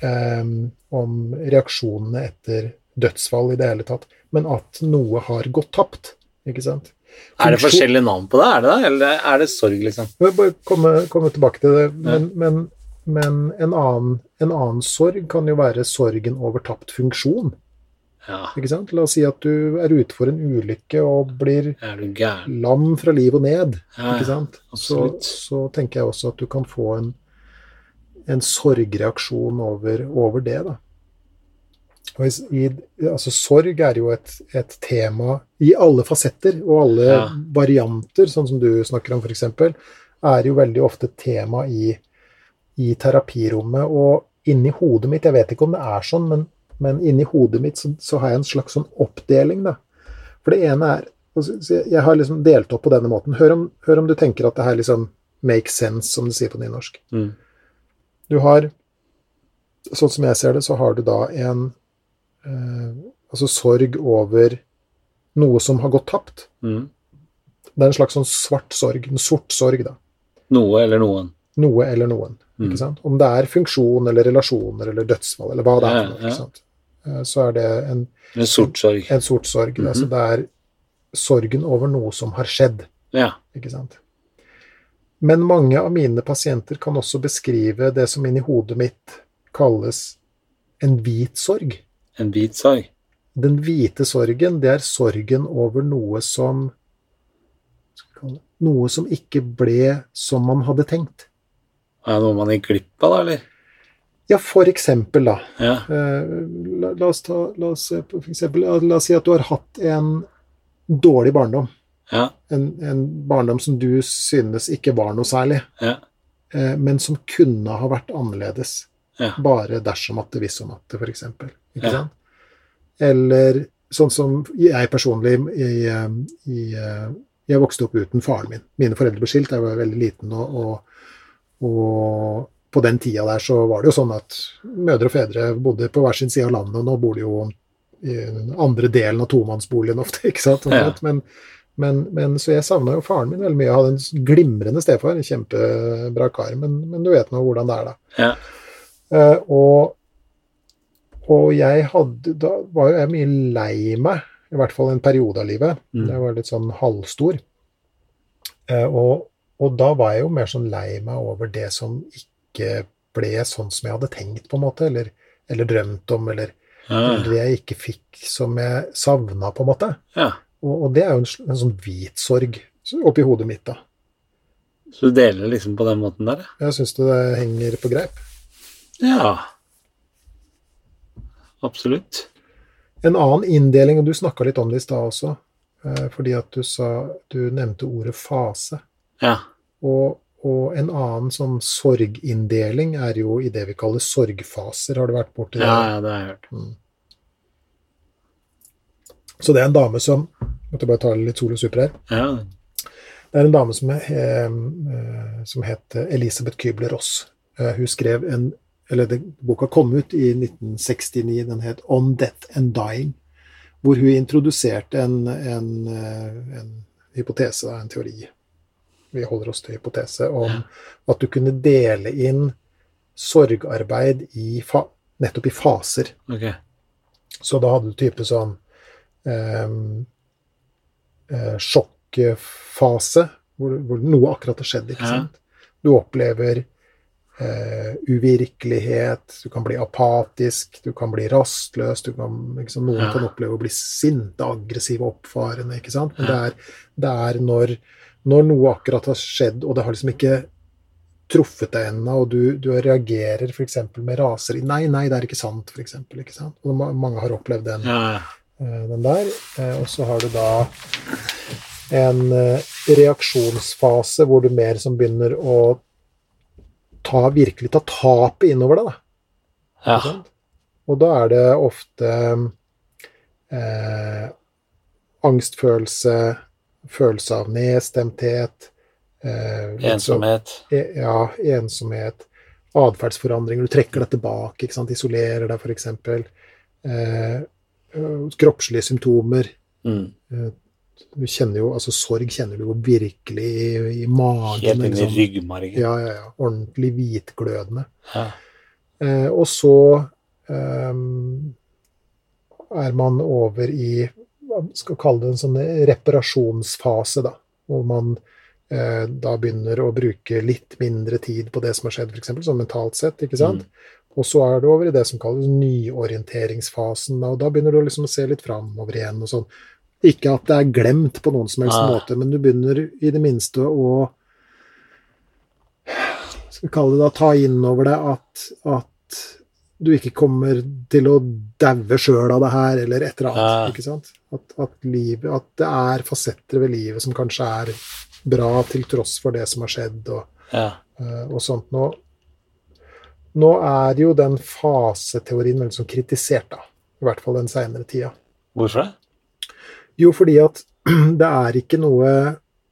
um, om reaksjonene etter dødsfall i det hele tatt, men at noe har gått tapt. ikke sant? Er det forskjellige navn på det, er det det, eller er det sorg, liksom? Bare komme, komme tilbake til det. Men, ja. men, men en, annen, en, annen, sorg kan jo være sorgen over tapt funksjon. Ja. Ikke sant? La oss si at du er ute for en ulykke og blir lam fra liv og ned. Ja, ikke sant? Så, så, tenker jeg også at du kan få en, en sorgreaksjon over, over, det. da. I, altså, sorg er jo et, et, tema i alle fasetter og alle ja. varianter, sånn som du snakker om f.eks., er jo veldig ofte tema i, i terapirommet og inni hodet mitt. Jeg vet ikke om det er sånn, men men inni hodet mitt så, så, har jeg en slags sånn oppdeling, da. For det ene er Jeg har liksom delt opp på denne måten. Hør om, hør om du tenker at det her liksom makes sense, som du sier på nynorsk. Mm. Du har Sånn som jeg ser det, så har du da en eh, altså sorg over noe som har gått tapt. Mm. Det er en slags sånn svart sorg. En sort sorg, da. Noe eller noen. Noe eller noen. Mm. Ikke sant? Om det er funksjon eller relasjoner eller dødsfall eller hva det er. Ja, ja. Eh, så er det en, en sort sorg. En sort sorg. Mm -hmm. altså det er sorgen over noe som har skjedd. Ja. Ikke sant? Men mange av mine pasienter kan også beskrive det som inni hodet mitt kalles en hvit sorg. En hvit sorg? Den hvite sorgen, det er sorgen over noe som Noe som ikke ble som man hadde tenkt. Er det noe man gikk glipp av, da, eller? Ja, for eksempel, da. Ja. Eh, la, la, oss ta, la, oss, eksempel, la oss si at du har hatt en dårlig barndom. Ja. En, en, barndom som du synes ikke var noe særlig, ja. Eh, men som kunne ha vært annerledes. Ja. Bare dersom at det, visste om at det, f.eks. Ikke sant? Eller sånn som jeg personlig i, i, Jeg vokste opp uten faren min. Mine foreldre ble skilt da jeg var veldig liten. og, og, og på den tida der så var det jo sånn at mødre og fedre bodde på hver sin side av landet, og nå bor de jo i den andre delen av tomannsboligen ofte, ikke sant. Ja. Men, men, men, så jeg savna jo faren min veldig mye. Jeg hadde en glimrende stefar, en kjempebra kar, men, men, du vet nå hvordan det er, da. Ja. Uh, og, og jeg hadde Da var jo jeg mye lei meg, i hvert fall en periode av livet. Mm. Jeg var litt sånn halvstor. Uh, og, og da var jeg jo mer sånn lei meg over det som ikke ble sånn som jeg hadde tenkt, på en måte, eller, eller drømt om, eller, ja. eller det jeg ikke fikk som jeg savna, på en måte. Ja. Og, og, det er jo en, en sånn hvit sorg oppi hodet mitt, da. Så du deler liksom på den måten der? Jeg syns det henger på greip. Ja. Absolutt. En annen inndeling, og du snakka litt om det i stad også, eh, fordi at du sa Du nevnte ordet fase. Ja. Og, og en annen sånn sorginndeling er jo i det vi kaller sorgfaser. Har du vært borti det? Ja, ja, det har jeg hørt. Mm. Så det er en dame som Måtte bare ta litt Sol og Super her. Ja. Det er en dame som, er, eh, som het Elisabeth Kybler-Ross. Eh, hun skrev en eller det, Boka kom ut i 1969. Den het 'On Death and Dying', hvor hun introduserte en, en, eh, en hypotese, en teori. Vi holder oss til hypotese om at du kunne dele inn sorgarbeid i fa, nettopp i faser. Okay. Så da hadde du type sånn Ehm, eh, sjokkfase, hvor, hvor, noe akkurat har skjedd. ikke sant? Du opplever eh, uvirkelighet, du kan bli apatisk, du kan bli rastløs, du kan, liksom, noen ja. kan oppleve å bli sinte, aggressive, oppfarende. ikke sant? Men det er, det er når, når, noe akkurat har skjedd, og det har liksom ikke truffet deg ennå, og du, du reagerer f.eks. med raseri. Nei, nei, det er ikke sant, f.eks. Ikke sant? Og mange har opplevd den. Ja. Eh, den der. Eh, og så har du da en eh, reaksjonsfase hvor du mer som begynner å ta, virkelig ta tapet innover deg. Da. Ja. Og da er det ofte eh, angstfølelse, følelse av nedstemthet eh, Ensomhet. Så, ja, ensomhet. Atferdsforandringer. Du trekker deg tilbake, ikke sant? isolerer deg, f.eks. Eh, Eh, kroppslige symptomer. Mm. Eh, du kjenner jo, altså Sorg kjenner du jo virkelig i, i magen. Helt inn i liksom. ryggmargen. Ja, ja, ja. Ordentlig hvitglødende. Ja. Eh, og så eh, er man over i skal kalle det en sånn reparasjonsfase, da. Hvor man eh, da begynner å bruke litt mindre tid på det som har skjedd, f.eks. sånn mentalt sett. ikke sant? Mm. Og så er det over i det som kalles nyorienteringsfasen. Og da begynner du liksom å se litt framover igjen og sånn. Ikke at det er glemt på noen som helst ah. måte, men du begynner i det minste å Skal vi kalle det da ta inn over det at, at du ikke kommer til å daue sjøl av det her, eller et eller annet. Ah. ikke sant? At, at, livet, at det er fasetter ved livet som kanskje er bra til tross for det som har skjedd, og, ja. uh, og sånt Nå, Nå er jo den faseteorien veldig sånn kritisert, da. I hvert fall den seinere tida. Hvorfor det? Jo, fordi at det er ikke noe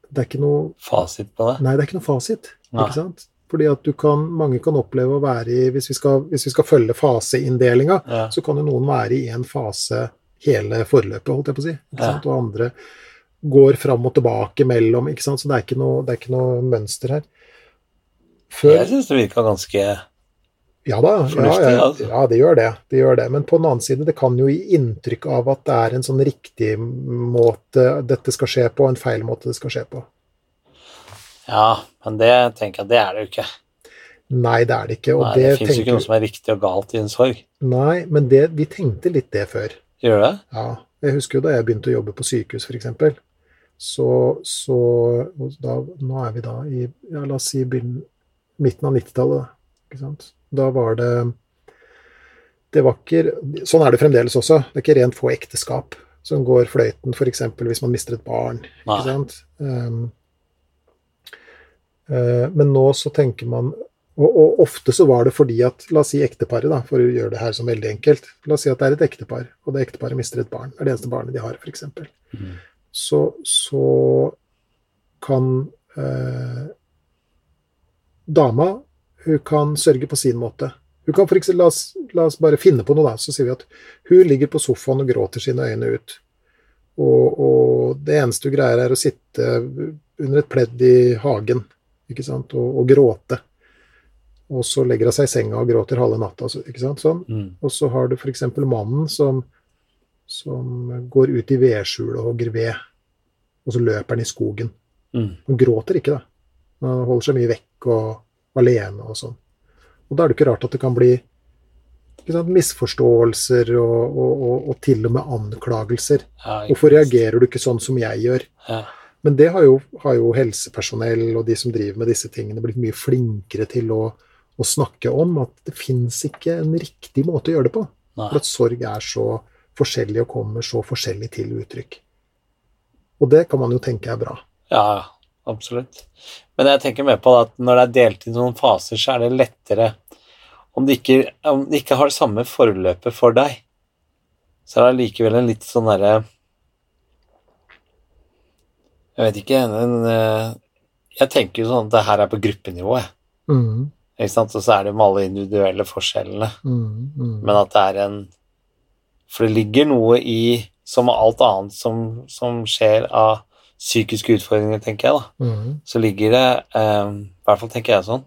Det er ikke noe Fasit på det? Nei, det er ikke noe fasit. Nei. Ikke sant? Fordi at du kan, mange kan oppleve å være i Hvis vi skal, hvis vi skal følge faseinndelinga, ja. så kan jo noen være i en fase hele forløpet, holdt jeg på å si. Ja. Og andre går fram og tilbake mellom, ikke sant. Så det er ikke noe, det er ikke noe mønster her. Før, jeg syns det virka ganske ja da, ja, ja, altså. ja, det gjør det. det gjør det. Men på den annen side, det kan jo gi inntrykk av at det er en sånn riktig måte dette skal skje på, og en feil måte det skal skje på. Ja, men det tenker jeg, det er det jo ikke. Nei, det er det ikke. Nei, det, det fins jo ikke noe som er riktig og galt i en sorg. Nei, men det, vi tenkte litt det før. Gjør det? Ja. Jeg husker jo da jeg begynte å jobbe på sykehus, f.eks. Så, så da, Nå er vi da i ja, la oss si midten av 90-tallet. Ikke sant? Da var det det var ikke, Sånn er det fremdeles også. Det er ikke rent få ekteskap som går fløyten, f.eks. hvis man mister et barn. Nei. ikke sant? Um, uh, men nå så tenker man Og, og, ofte så var det fordi at La oss si ekteparet, da, for å gjøre det her som veldig enkelt. La oss si at det er et ektepar, og det ekteparet mister et barn. Det er det eneste barnet de har, f.eks. Mm. Så, så kan eh, dama hun kan sørge på sin måte. Hun kan for eksempel, la, oss, la oss bare finne på noe, da. Så sier vi at hun ligger på sofaen og gråter sine øyne ut. Og, og det eneste hun greier, er å sitte under et pledd i hagen ikke sant? Og, og gråte og så legger hun seg i senga og gråter halve natta. ikke sant, sånn. Mm. Og så har du f.eks. mannen som, som, går ut i vedskjulet og hogger ved, og så løper han i skogen. Mm. Han gråter ikke, da. Han holder seg mye vekk og alene og sånn. Og da er det ikke rart at det kan bli sant, misforståelser og, og, og, og, til og med anklagelser. Ja, Hvorfor reagerer du ikke sånn som jeg gjør? Ja. Men det har jo, har jo helsepersonell og de som driver med disse tingene, blitt mye flinkere til å å snakke om at det fins ikke en riktig måte å gjøre det på. Nei. For at sorg er så forskjellig og kommer så forskjellig til uttrykk. Og det kan man jo tenke er bra. Ja, absolutt. Men jeg tenker mer på at når det er delt i noen faser, så er det lettere Om det ikke, om det ikke har det samme forløpet for deg, så er det likevel en litt sånn derre Jeg vet ikke en, en, Jeg tenker jo sånn at det her er på gruppenivå, jeg. Mm. Ikke sant? Og så er det med alle individuelle forskjellene. Mm, mm. Men at det er en For det ligger noe i, som alt annet som, som skjer av psykiske utfordringer, tenker jeg, da, mm. så ligger det, eh, i hvert fall tenker jeg sånn,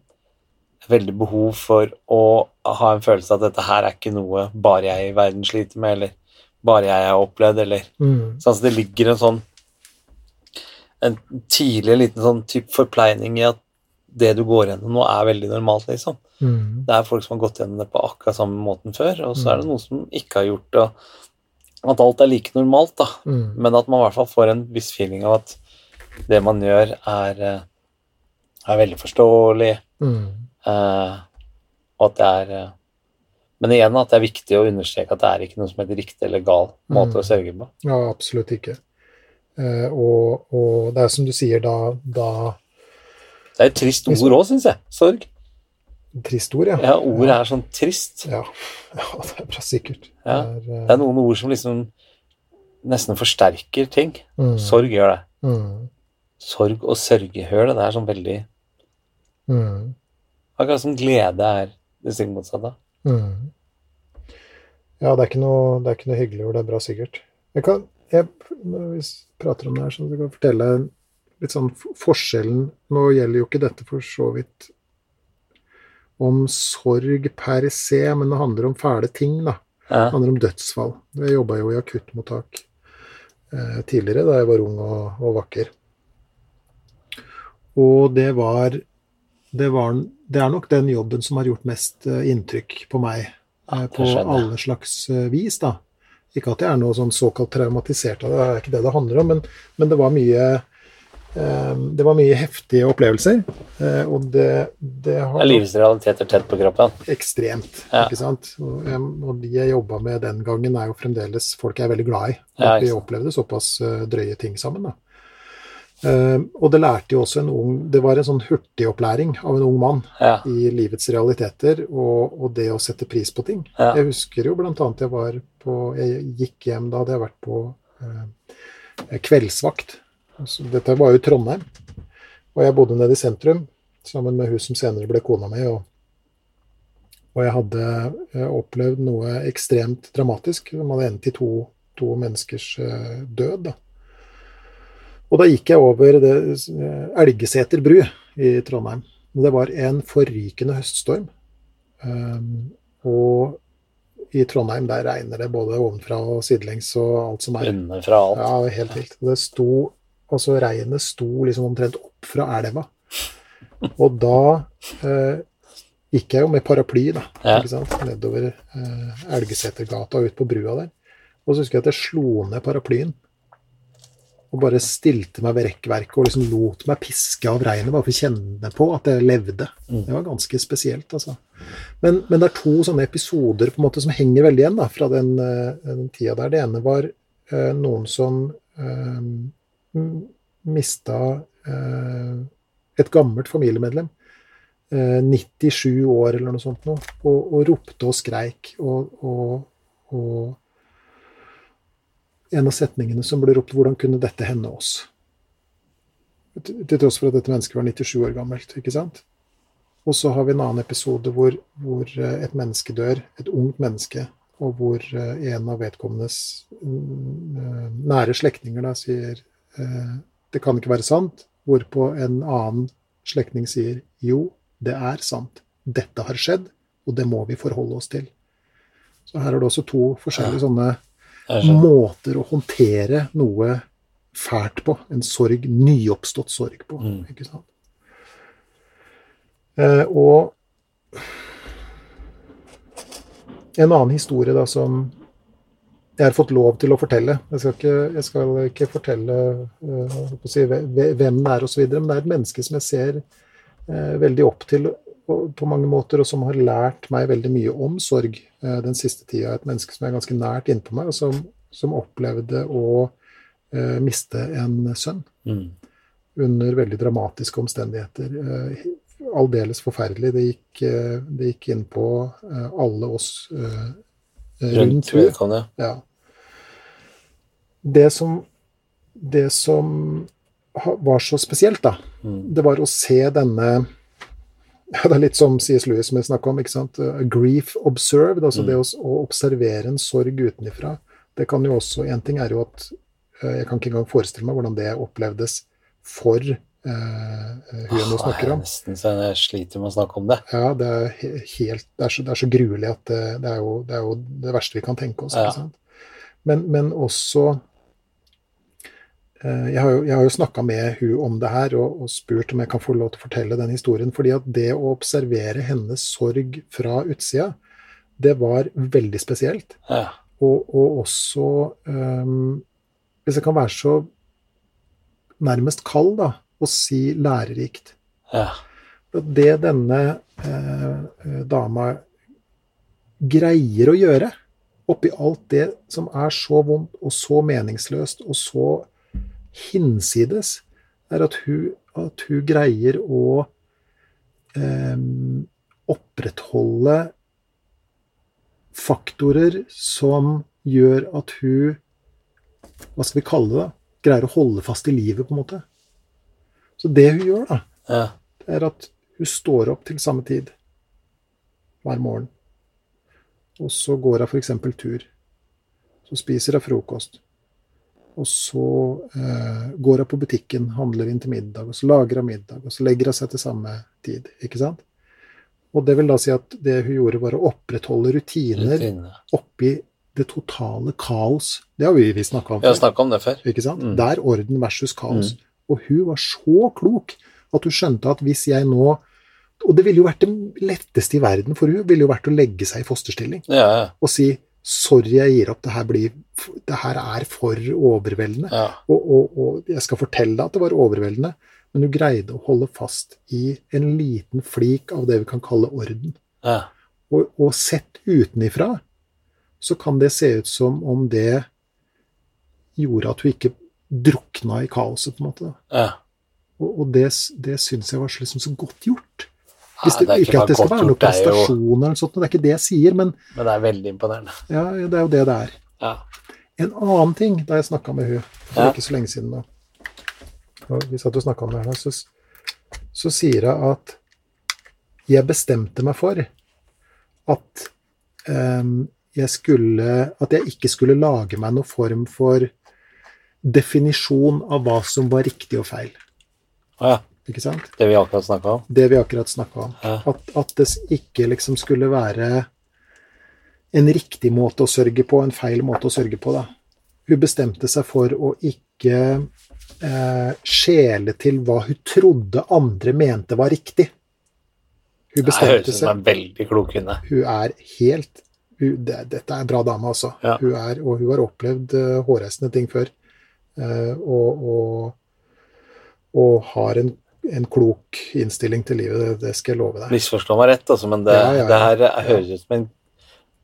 veldig behov for å ha en følelse av at dette her er ikke noe bare jeg i verden sliter med, eller bare jeg har opplevd, eller mm. sånn at det ligger en sånn en tidlig liten sånn type forpleining i at det du går gjennom nå, er veldig normalt, liksom. Mm. Det er folk som har gått gjennom det på akkurat samme måten før, og så mm. er det mm. noen som ikke har gjort det. At alt er like normalt, da. Mm. Men at man i hvert fall får en viss feeling av at det man gjør, er, eh, er veldig forståelig, mm. eh, og at det er eh, Men igjen at det er viktig å understreke at det er ikke noe som heter riktig eller gal måte å mm. sørge på. Ja, absolutt ikke. Eh, og, og, det er som du sier, da, da det er et trist ord òg, syns jeg. Sorg. Trist ord, ja. Ja, Ordet er sånn trist. Ja. ja, det er bra sikkert. Ja. Det, er, uh... det, er, noen ord som liksom nesten forsterker ting. Mm. Sorg gjør det. Mm. Sorg og sørgehør, det er sånn veldig mm. Akkurat som glede er det stikk motsatte. Mm. Ja, det er, ikke noe, det er ikke noe hyggelig ord. Det er bra sikkert. Jeg kan, jeg, når vi prater om det her, så jeg kan fortelle litt sånn forskjellen Nå gjelder jo ikke dette for så vidt om sorg per se, men det handler om fæle ting, da. Ja. Det handler om dødsfall. Jeg jobba jo i akuttmottak eh, tidligere, da jeg var ung og, og vakker. Og det var, det var Det er nok den jobben som har gjort mest eh, inntrykk på meg. Eh, på alle slags eh, vis, da. Ikke at jeg er noe sånn såkalt traumatisert av det, det er ikke det det handler om, men, men det var mye det var mye heftige opplevelser. Eh, og det, det har Livets realiteter tett på kroppen? Ekstremt. Ja. ikke sant? Og, og de jeg jobba med den gangen, er jo fremdeles folk jeg er veldig glad i. Ja, vi opplevde såpass eh, drøye ting sammen. da. Uh, og det lærte jo også en ung Det var en sånn hurtigopplæring av en ung mann ja. i livets realiteter og, og, det å sette pris på ting. Ja. Jeg husker jo blant annet jeg var på Jeg gikk hjem, da hadde jeg vært på uh, kveldsvakt Altså, dette var jo Trondheim. Og jeg bodde nede i sentrum sammen med hun som senere ble kona mi. Og, og jeg hadde eh, opplevd noe ekstremt dramatisk som hadde endt i to, to menneskers uh, død. Da. Og da gikk jeg over det, uh, Elgeseter bru i Trondheim. Det var en forrykende høststorm. Um, og i Trondheim der regner det både ovenfra og sidelengs og alt som er. Underfra alt. Ja, helt vilt. Det sto Altså regnet sto liksom omtrent opp fra elva. Og da eh, gikk jeg jo med paraply da, ja. ikke sant? nedover eh, Elgesetergata ut på brua der. Og så husker jeg at jeg slo ned paraplyen og bare stilte meg ved rekkverket og liksom lot meg piske av regnet bare for å kjenne på at jeg levde. Mm. Det var ganske spesielt, altså. Men, men, det er to sånne episoder på en måte som henger veldig igjen da, fra den, eh, den tida der. Det ene var eh, noen som eh, mista eh, et gammelt familiemedlem 97 år eller noe sånt nå, og, og ropte og skreik. Og, og, og, en av setningene som ble ropt 'Hvordan kunne dette hende oss?' Til tross for at dette mennesket var 97 år gammelt. ikke sant? Og så har vi en annen episode hvor, hvor et menneske dør, et ungt menneske, og hvor en av vedkommendes nære slektninger sier det kan ikke være sant, hvorpå en annen slektning sier jo, det er sant. Dette har skjedd, og det må vi forholde oss til. Så her er det også to forskjellige sånne måter å håndtere noe fælt på. En sorg, nyoppstått sorg på. Mm. ikke sant? Eh, og en annen historie da som jeg har fått lov til å fortelle. Jeg skal ikke, jeg skal ikke fortelle uh, si, hvem det er osv., men det er et menneske som jeg ser uh, veldig opp til på, mange måter, og som har lært meg veldig mye om sorg uh, den siste tida. Et menneske som er ganske nært innpå meg, og som, som opplevde å miste en sønn. Mm. Under veldig dramatiske omstendigheter. Aldeles forferdelig. Det gikk, det gikk inn på alle oss rundt vedkommende. Ja det som, det som var så spesielt, da, mm. det var å se denne ja, Det er litt som C.S. Lewis som jeg snakka om. ikke sant? A grief observed, altså mm. det å, å, observere en sorg utenifra. Det kan jo også En ting er jo at eh, Jeg kan ikke engang forestille meg hvordan det opplevdes for uh, hun jeg nå snakker om. Nesten så jeg sliter med å snakke om det. Ja, det er helt Det er så, det er så gruelig at det, det, er jo, det, er jo, det verste vi kan tenke oss. Ja. Men, men også Eh, jeg har jo, jeg jo snakka med hun om det her og, og, spurt om jeg kan få lov til å fortelle den historien. fordi at det å observere hennes sorg fra utsida, det var veldig spesielt. Ja. Og, og, også um, Hvis jeg kan være så nærmest kald, da, og si lærerikt. Ja. Det denne eh, dama greier å gjøre, oppi alt det som er så vondt og så meningsløst og så hinsides, er at hun, at hun greier å eh, opprettholde faktorer som gjør at hun Hva skal vi kalle det? Greier å holde fast i livet, på en måte. Så det hun gjør, da, ja. er at hun står opp til samme tid hver morgen. Og så går hun f.eks. tur. Så spiser hun frokost. Og så eh, går hun på butikken, handler inn til middag, og så lager hun middag, og så legger hun seg til samme tid. ikke sant? Og det vil da si at det hun gjorde, var å opprettholde rutiner Rutine. oppi det totale kaos. Det har vi, vi snakka om før. Vi har om det før. Ikke sant? Mm. Der orden versus kaos. Mm. Og hun var så klok at hun skjønte at hvis jeg nå Og det ville jo vært det letteste i verden for hun, ville jo vært å legge seg i fosterstilling ja, ja. og si Sorry, jeg gir opp. Det her, blir, det her er for overveldende. Ja. Og, og, og, jeg skal fortelle deg at det var overveldende, men du greide å holde fast i en liten flik av det vi kan kalle orden. Ja. Og, og, sett utenifra så kan det se ut som om det gjorde at hun ikke drukna i kaoset, på en måte. Ja. Og, det, det syns jeg var liksom så godt gjort. Hvis det, det ikke, ikke at det skal være noe prestasjon eller noe sånt, det er ikke det jeg sier, men Men det er veldig imponerende. Ja, det er jo det det er. Ja. En annen ting da jeg snakka med hun for ja. ikke så lenge siden, da og vi satt og snakka om det her, så, så sier hun at jeg bestemte meg for at um, jeg skulle At jeg ikke skulle lage meg noen form for definisjon av hva som var riktig og feil. Ja. Ikke sant? Det vi akkurat snakka om? Det vi akkurat snakka om. Ja. At, at, det ikke liksom skulle være en riktig måte å sørge på, en feil måte å sørge på, da. Hun bestemte seg for å ikke eh, skjele til hva hun trodde andre mente var riktig. Hun bestemte seg. Høres ut som en veldig klok kvinne. Hun er helt hun, det, Dette er en bra dame, altså. Ja. Hun er, og hun har opplevd uh, hårreisende ting før. Uh, og, og, og, har en en klok innstilling til livet, det, skal jeg love deg. Misforstå meg rett, altså, men det, ja, ja, ja. det her høres ut som en,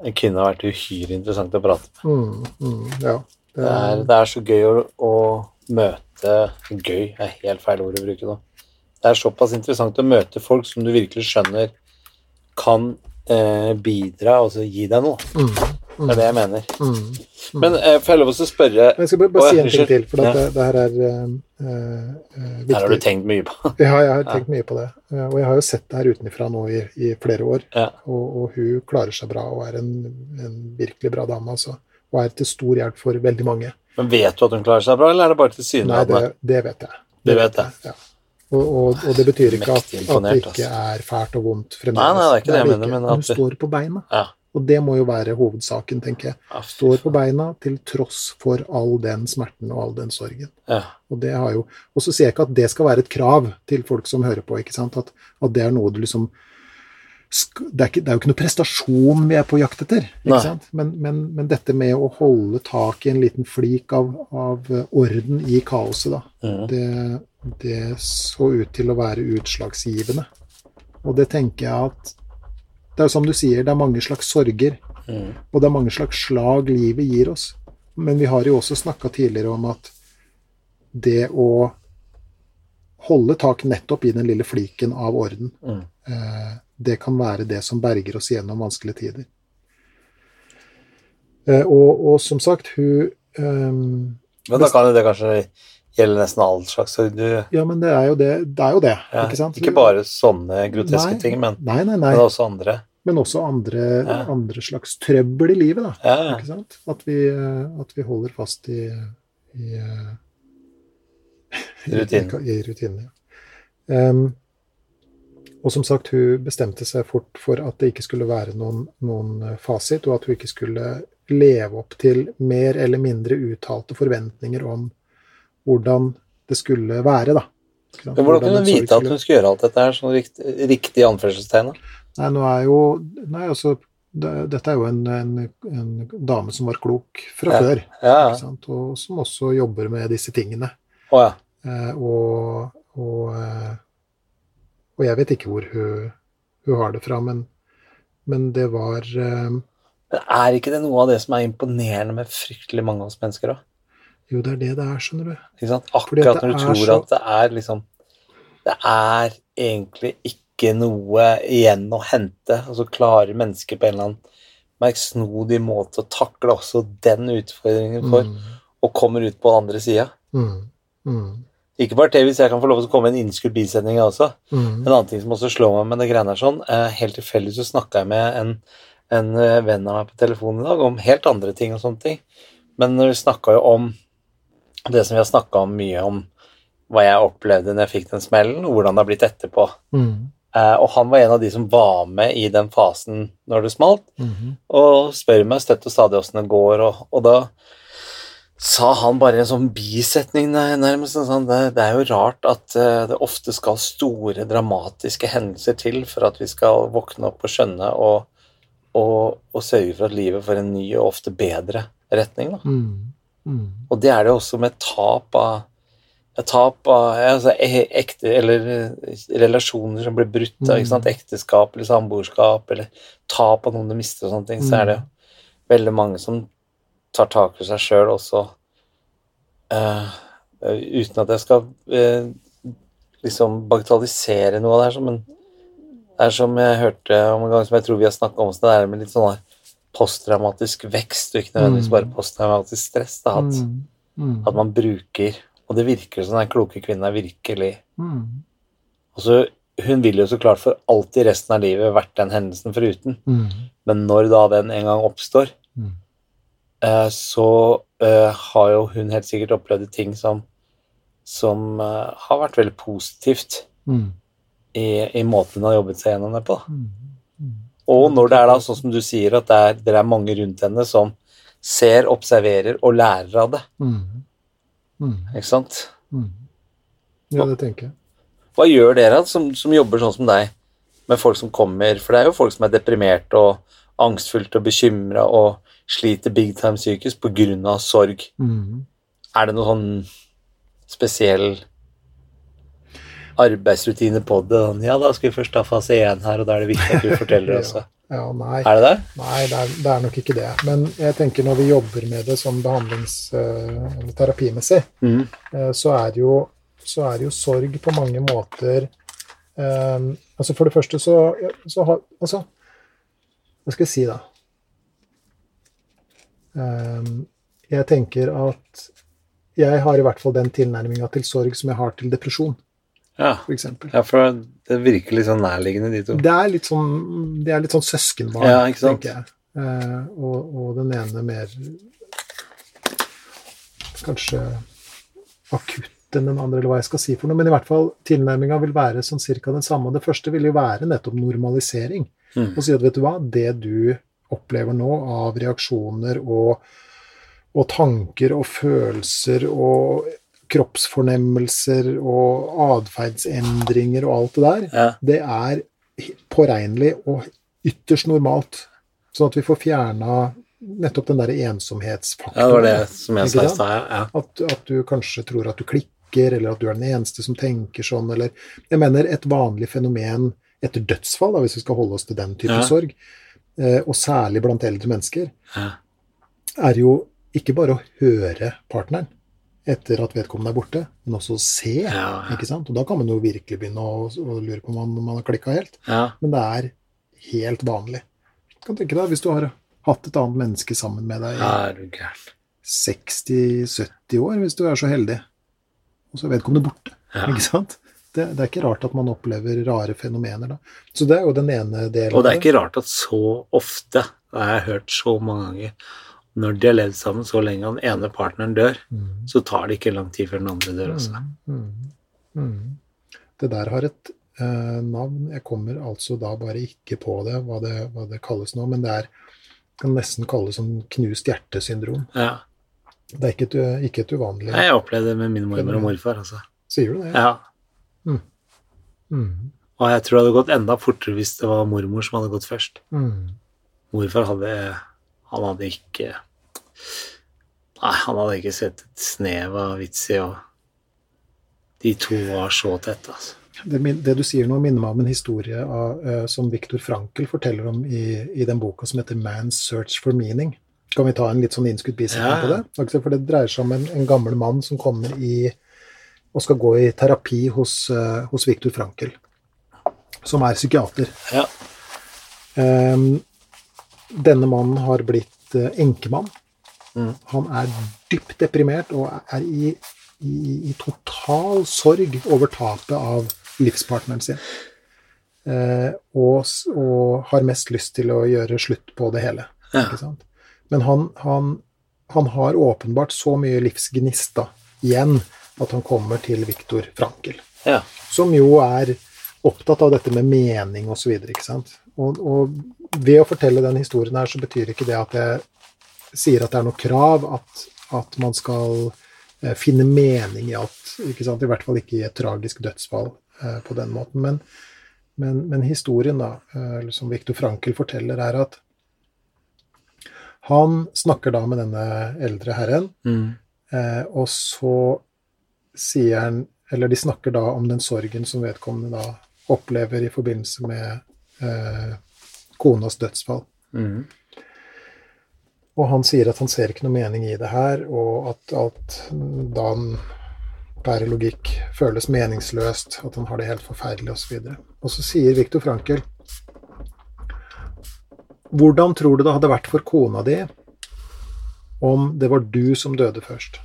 en har vært uhyre interessant å prate med. Mm, mm, det, er, det, er, så gøy å, å, møte Gøy er helt feil ord å bruke nå. Det det er såpass interessant å møte folk som du virkelig skjønner kan eh, bidra, og gi deg noe. Mm. Det er det jeg mener. Mm. Mm. Men eh, får jeg lov til å spørre Jeg skal bare, bare si en ting til, for ja. det, det, her er uh, uh, viktig. Her har du tenkt mye på. ja, jeg har tenkt mye på det. Og jeg har jo sett det her utenfra nå i, i, flere år. Ja. Og, og, hun klarer seg bra og er en, en virkelig bra dame, altså. Og er til stor hjelp for veldig mange. Men vet du at hun klarer seg bra, eller er det bare tilsynelatende? Nei, det, det vet jeg. Det, det vet jeg. Ja. Og, og, og, det betyr ikke at, at, det ikke altså. er fælt og vondt fremdeles. Nei, nei, det er ikke det, jeg mener. Men at... Hun står på beina. Ja. Og det må jo være hovedsaken, tenker jeg. Står på beina til tross for all den smerten og all den sorgen. Ja. Og det har jo, og så sier jeg ikke at det skal være et krav til folk som hører på, ikke sant? At, at det er noe du liksom det er, ikke, det er, jo ikke noe prestasjon vi er på jakt etter. Men, men, men, dette med å holde tak i en liten flik av, av orden i kaoset, da, mm. det, det, så ut til å være utslagsgivende. Og det tenker jeg at det er jo som du sier, det er mange slags sorger. Mm. Og det er mange slags slag livet gir oss. Men vi har jo også snakka tidligere om at det å holde tak nettopp i den lille fliken av orden, mm. eh, det kan være det som berger oss gjennom vanskelige tider. Eh, og, og, som sagt, hun eh, Men da kan jo det kanskje gjelde nesten all slags du... Ja, men det er jo det. det, er jo det ja, ikke sant? Ikke bare sånne groteske nei, ting, men, nei, nei, men også andre men også andre, ja. andre, slags trøbbel i livet. Da, ja. ikke sant? At vi, eh, at vi holder fast i, i, eh, Rutinen. i, i rutinene. Um, og som sagt, hun bestemte seg fort for at det ikke skulle være noen, noen, eh, fasit, og at hun ikke skulle leve opp til mer eller mindre uttalte forventninger om hvordan det skulle være. da. Men Hvordan kunne hun vite at hun skulle gjøre alt dette her sånn riktig, riktig anførselstegn? Nei, nå er jo Nei, altså det, Dette er jo en, en, en, dame som var klok fra ja. før, ja, ja. og som også jobber med disse tingene. Oh, eh, og, og, eh, og, jeg vet ikke hvor hun, hun har det fra, men, men det var eh, Men Er ikke det noe av det som er imponerende med fryktelig mange av oss mennesker, da? Jo, det er det det er, skjønner du. Akkurat når du tror så... at det er liksom Det er egentlig ikke ikke noe igjen å hente, og så klarer mennesker på en eller annen merksnodig måte å takle også den utfordringen for, mm. og kommer ut på den andre sida. Mm. Mm. Ikke bare det, hvis jeg kan få lov til å komme med en innskudd bisending også. Mm. En annen ting som også slår meg med det greiene her sånn, eh, helt tilfeldig så snakka jeg med en, en, eh, venn av meg på telefonen i dag om helt andre ting og sånne ting. Men vi snakka jo om det som vi har snakka om mye om, hva jeg opplevde når jeg fikk den smellen, og hvordan det har blitt etterpå. Mm. Uh, og han var en av de som var med i den fasen når det smalt, mm -hmm. og spør meg støtt og stadig åssen det går, og, og, da sa han bare en sånn bisetning nærmest sånn det, det, er jo rart at uh, det ofte skal store, dramatiske hendelser til for at vi skal våkne opp og skjønne og, og, og sørge for at livet får en ny og ofte bedre retning. Da. Mm. Mm. Og det er det også med tap av tap av altså, e, ekte, eller eh, relasjoner som blir brutt, mm. ikke sant? ekteskap eller samboerskap, eller tap av noen du mister og sånne ting, mm. så er det mm. veldig mange som tar tak i seg sjøl også, uh, uten at jeg skal uh, liksom bagatellisere noe av det her, men det er som jeg hørte om en gang som jeg tror vi har snakka om, så det er med litt sånn posttraumatisk vekst, og ikke nødvendigvis mm. bare posttraumatisk stress. Da, at, mm. mm. at man bruker og det virker som den kloke kvinnen er virkelig mm. Og så, Hun vil jo så klart for alltid resten av livet vært den hendelsen foruten. Mm. Men når da den en gang oppstår, mm. eh, så eh, har jo hun helt sikkert opplevd ting som, som eh, har vært veldig positivt mm. i, i, måten hun har jobbet seg gjennom det på. Mm. Mm. Og når det er da sånn som du sier, at det er, det er mange rundt henne som ser, observerer og lærer av det. Mm. Ikke sant? Mm. Ja, det tenker jeg. Hva gjør dere som, som, jobber sånn som deg, med folk som kommer For det er jo folk som er deprimerte og angstfullt og bekymra og sliter big time psykisk pga. sorg. Mm. Er det noe sånn spesiell arbeidsrutine på det? Ja, da skal vi først ta fase én her, og da er det viktig at du forteller også. Ja, nei. Er det det? Nei, det er, det er, nok ikke det. Men jeg tenker når vi jobber med det som behandlings- eller uh, terapimessig, mm. uh, så er jo så er jo sorg på mange måter um, Altså For det første så, så har Altså, hva skal jeg si, da? Um, jeg tenker at jeg har i hvert fall den tilnærminga til sorg som jeg har til depresjon, ja. for eksempel. Ja, for det virker litt sånn nærliggende, de to. Det er litt sånn, det er litt sånn søskenbarn, ja, tenker jeg. Uh, og, og, den ene mer kanskje akutt enn den andre, eller hva jeg skal si for noe. Men i hvert fall tilnærminga vil være sånn cirka den samme. Og det første vil jo være nettopp normalisering. Mm. Og si at vet du hva, det du opplever nå av reaksjoner og, og tanker og følelser og kroppsfornemmelser og atferdsendringer og alt det der, ja. det er påregnelig og ytterst normalt. Sånn at vi får fjerna nettopp den der ensomhetsfaktoren. Ja, det var det som jeg sa i stad, ja. At, at, du kanskje tror at du klikker, eller at du er den eneste som tenker sånn, eller Jeg mener et vanlig fenomen etter dødsfall, da, hvis vi skal holde oss til den type Ja. sorg, eh, og særlig blant eldre mennesker, Ja. er jo ikke bare å høre partneren etter at vedkommende er borte, men også se. Ja, ja. ikke sant? Og da kan man jo virkelig begynne å, å lure på om man, man har klikka helt. ja. Men det er helt vanlig. Du kan tenke deg hvis du har hatt et annet menneske sammen med deg i ja er du gæren. 60-70 år, hvis du er så heldig, og så er vedkommende borte. Ikke sant? Det, det er ikke rart at man opplever rare fenomener da. Så det er jo den ene delen. Og det er ikke rart at så ofte, har jeg hørt så mange ganger, når de har levd sammen så lenge og den ene partneren dør, Mm. så tar det ikke lang tid før den andre dør også. Mm, mm, mm. Det der har et eh, navn. Jeg kommer altså da bare ikke på det, hva det, hva det kalles nå, men det er kan nesten kalles sånn knust hjertesyndrom. Ja. Det er ikke et, ikke et uvanlig Jeg opplevde det med min mormor og morfar, altså. Sier du det? Ja. Mm, Og jeg tror det hadde gått enda fortere hvis det var mormor som hadde gått først. mm, Morfar hadde Han hadde ikke Nei, han hadde ikke sett et snev av vits i, å de to var så tette, altså. det, det du sier nå, minner meg om en historie av, uh, som Viktor Frankel forteller om i, i den boka som heter 'Man's Search for Meaning'. Kan vi ta en litt sånn innskutt bisetning Ja, på det? Altså, For det dreier seg om en, en gammel mann som kommer i og skal gå i terapi hos, uh, hos Viktor Frankel, som er psykiater. Ja. Um, denne mannen har blitt uh, enkemann. Mm. Han er dypt deprimert og er i, i, i total sorg over tapet av livspartneren sin. Eh, og, og har mest lyst til å gjøre slutt på det hele. Ja. Men han, han, han har åpenbart så mye livsgnist da, igjen at han kommer til Viktor Frankel ja. som jo er opptatt av dette med mening osv. Og, og ved å fortelle den historien her, så betyr ikke det at jeg sier at det er noe krav at, at man skal eh, finne mening i alt. I hvert fall ikke i et tragisk dødsfall eh, på den måten. Men, men, men historien da, eh, som Viktor Frankel forteller, er at han snakker da med denne eldre herren, Mm. Eh, og så sier han Eller de snakker da om den sorgen som vedkommende da opplever i forbindelse med eh, konas dødsfall. Mm. Og han sier at han ser ikke noe mening i det her, og at alt da han bærer logikk, føles meningsløst, at han har det helt forferdelig osv. Og, så og så sier Viktor Frankel Hvordan tror du det hadde vært for kona di om det var du som døde først?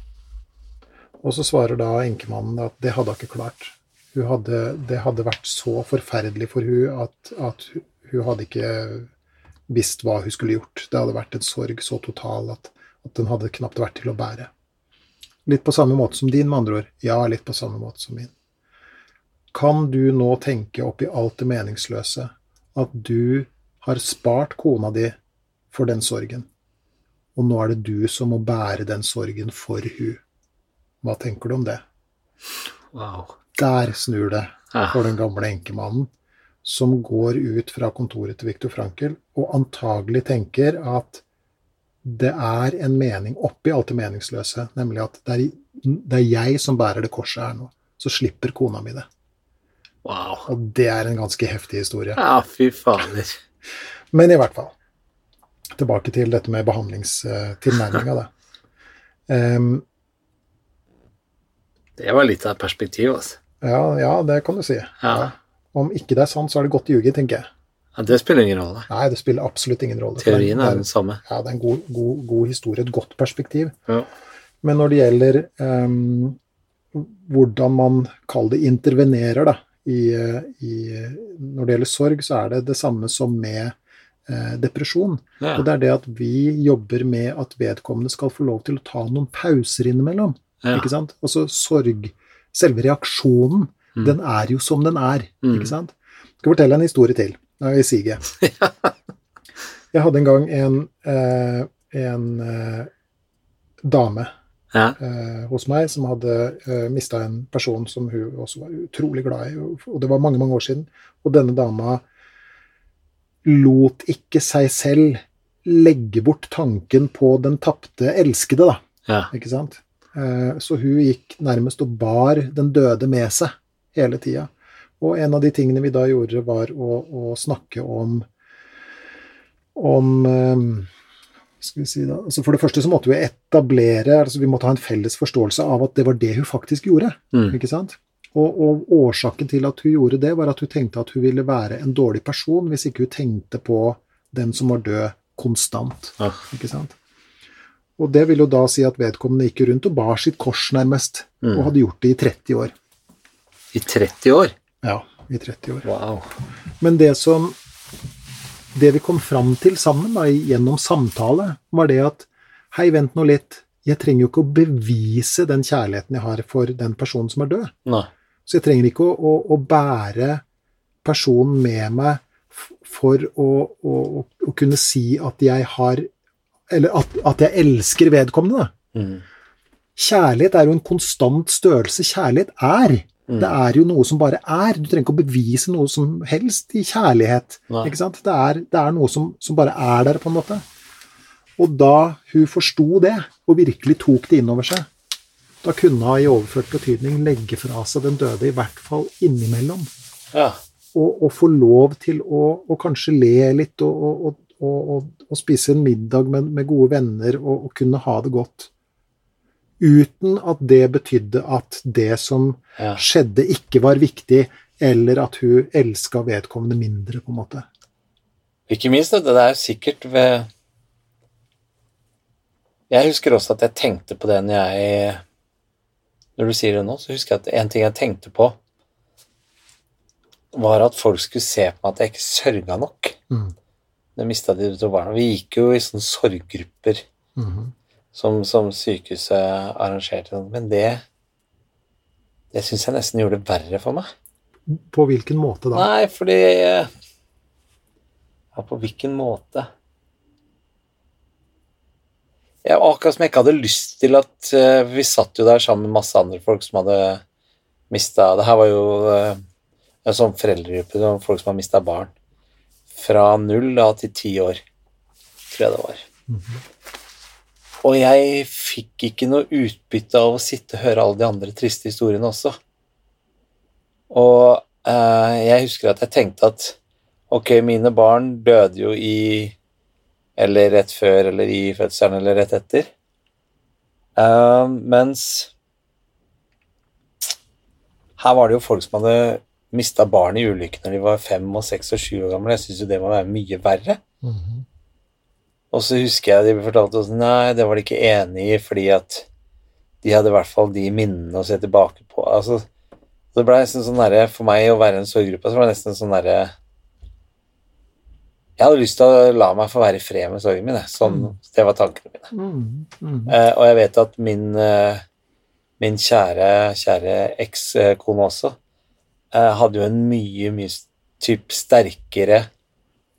Og så svarer da enkemannen at det hadde hun ikke klart. Hun hadde, det hadde vært så forferdelig for hun at, at hun hadde ikke visst hva hun skulle gjort. Det hadde vært en sorg så total at, at den hadde knapt vært til å bære. Litt på samme måte som din, med andre ord. Ja, litt på samme måte som min. Kan du nå tenke oppi alt det meningsløse at du har spart kona di for den sorgen, og nå er det du som må bære den sorgen for hun? Hva tenker du om det? Wow. Der snur det for den gamle enkemannen, som går ut fra kontoret til Viktor Frankel og antagelig tenker at det er en mening oppi alt det meningsløse, nemlig at det er, det er jeg som bærer det korset her nå. Så slipper kona mi det. wow. Og det er en ganske heftig historie. Ja, fy fader. Men i hvert fall. Tilbake til dette med behandlingstilnærminga, da. Um, Det var litt av et perspektiv, altså. Ja, ja, det kan du si. Ja. Ja. Om ikke det er sant, så er det godt ljuge, tenker jeg. ja. Det spiller ingen rolle. Nei, det spiller absolutt ingen rolle. Teorien er, er den samme. Ja, det er en god, god, god historie, et godt perspektiv. Ja. Men når det gjelder um, hvordan man, kall det, intervenerer da, i, eh, i, når det gjelder sorg, så er det det samme som med eh, depresjon. Ja. Og det er det at vi jobber med at vedkommende skal få lov til å ta noen pauser innimellom. Ja. Ikke sant? Altså sorg Selve reaksjonen, Mm. den er jo som den er. Mm. Ikke sant? Skal jeg fortelle en historie til. I siget. Jeg hadde en gang en, eh, en eh, dame Ja. eh, hos meg som hadde eh, mista en person som hun også var utrolig glad i, og, og det var mange, mange år siden. Og denne dama lot ikke seg selv legge bort tanken på den tapte elskede, da. Ja. Ikke sant? Eh, Så hun gikk nærmest og bar den døde med seg hele tida. Og en av de tingene vi da gjorde, var å, å snakke om om eh, vi si da, altså For det første så måtte vi etablere altså Vi måtte ha en felles forståelse av at det var det hun faktisk gjorde. Mm. ikke sant? Og, og årsaken til at hun gjorde det, var at hun tenkte at hun ville være en dårlig person hvis ikke hun tenkte på den som var død, konstant. Ah. ikke sant? Og det vil jo da si at vedkommende gikk rundt og bar sitt kors, nærmest, Mm. og hadde gjort det i 30 år. I 30 år? Ja, i 30 år. Wow. Men det som Det vi kom fram til sammen da, gjennom samtale, var det at Hei, vent nå litt. Jeg trenger jo ikke å bevise den kjærligheten jeg har for den personen som er død. Nei. Så jeg trenger ikke å, å, å bære personen med meg for å, å, å, kunne si at jeg har Eller at, at jeg elsker vedkommende. Mm. Kjærlighet er jo en konstant størrelse. Kjærlighet er. Mm. Det er jo noe som bare er. Du trenger ikke å bevise noe som helst i kjærlighet. Det er, det er noe som, som bare er der, på en måte. Og da hun forsto det, og virkelig tok det inn over seg, da kunne hun i overført betydning legge fra seg den døde, i hvert fall innimellom. Ja. Og, og få lov til å, å kanskje le litt og, og, og, spise en middag med, med gode venner og, og kunne ha det godt. Uten at det betydde at det som ja. skjedde, ikke var viktig, eller at hun elska vedkommende mindre, på en måte. Ikke minst, det det er sikkert ved Jeg husker også at jeg tenkte på det når jeg Når du sier det nå, så husker jeg at en ting jeg tenkte på, var at folk skulle se på meg at jeg ikke sørga nok. Mm. Det mista de to barna. Vi gikk jo i sånne sorggrupper Mhm. Som, som sykehuset arrangerte, men det det syns jeg nesten gjorde det verre for meg. På hvilken måte da? Nei, fordi Ja, på hvilken måte? Jeg, akkurat som jeg ikke hadde lyst til at eh, Vi satt jo der sammen med masse andre folk som hadde mista Det her var jo eh, en sånn foreldregruppe var folk som har mista barn. Fra null da til ti år, tror jeg det var. Og jeg fikk ikke noe utbytte av å sitte og høre alle de andre triste historiene også. Og eh, jeg husker at jeg tenkte at ok, mine barn døde jo i Eller rett før, eller i fødselen, eller rett etter. Eh, mens her var det jo folk som hadde mista barn i ulykker når de var fem og seks og sju år gamle. Jeg syns jo det må være mye verre. Mhm. Og så husker jeg de fortalte oss nei, det var de ikke enig i, fordi at de hadde i hvert fall de minnene å se tilbake på. Altså, det ble nesten sånn derre For meg å være i en sorggruppe, så var det nesten sånn derre Jeg hadde lyst til å la meg få være i fred med sorgen min. Sånn, mm. Det var tankene mine. Mm. Mm. Eh, og jeg vet at min, eh, min kjære, kjære ekskone også eh, hadde jo en mye, mye typ sterkere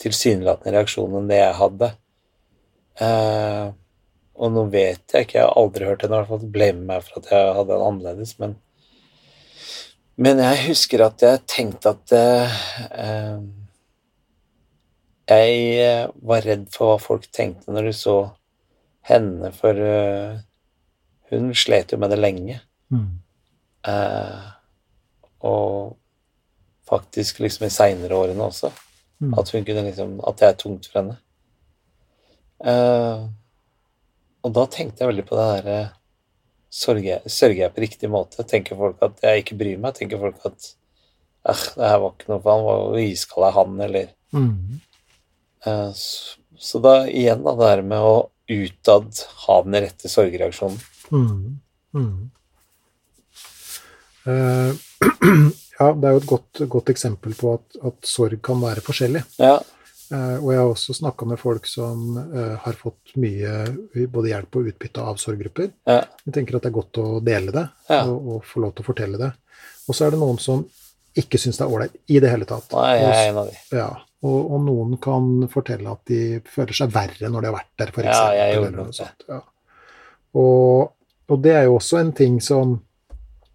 tilsynelatende reaksjon enn det jeg hadde. Eh, og nå vet jeg ikke, jeg har aldri hørt henne i hvert fall blame meg for at jeg hadde en annerledes, men Men jeg husker at jeg tenkte at eh, eh, Jeg eh, var redd for hva folk tenkte når de så henne, for uh, hun slet jo med det lenge. Mm. Eh, og faktisk liksom i seinere årene også. Mm. At kunne liksom At det er tungt for henne. Eh, og da tenkte jeg veldig på det derre sørger, sørger jeg på riktig måte? Tenker folk at jeg ikke bryr meg? Tenker folk at eh, det her var ikke noe for han, hvor iskald er han, eller Mm. uh, så, så da igjen, da, det her med å utad ha den rette sorgreaksjonen. Mm. Mm. Uh, ja, det er jo et godt, godt eksempel på at, at sorg kan være forskjellig. Ja. Eh, og jeg har også snakka med folk som eh, har fått mye både hjelp og utbytte av sorggrupper. Ja. Jeg tenker at det er godt å dele det, Ja. og, og få lov til å fortelle det. Og så er det noen som ikke syns det er ålreit i det hele tatt. Nei, jeg er en av de. Ja, og, og noen kan fortelle at de føler seg verre når de har vært der, f.eks. Ja, jeg gjorde noe sånt. Ja. Og, og det er jo også en ting som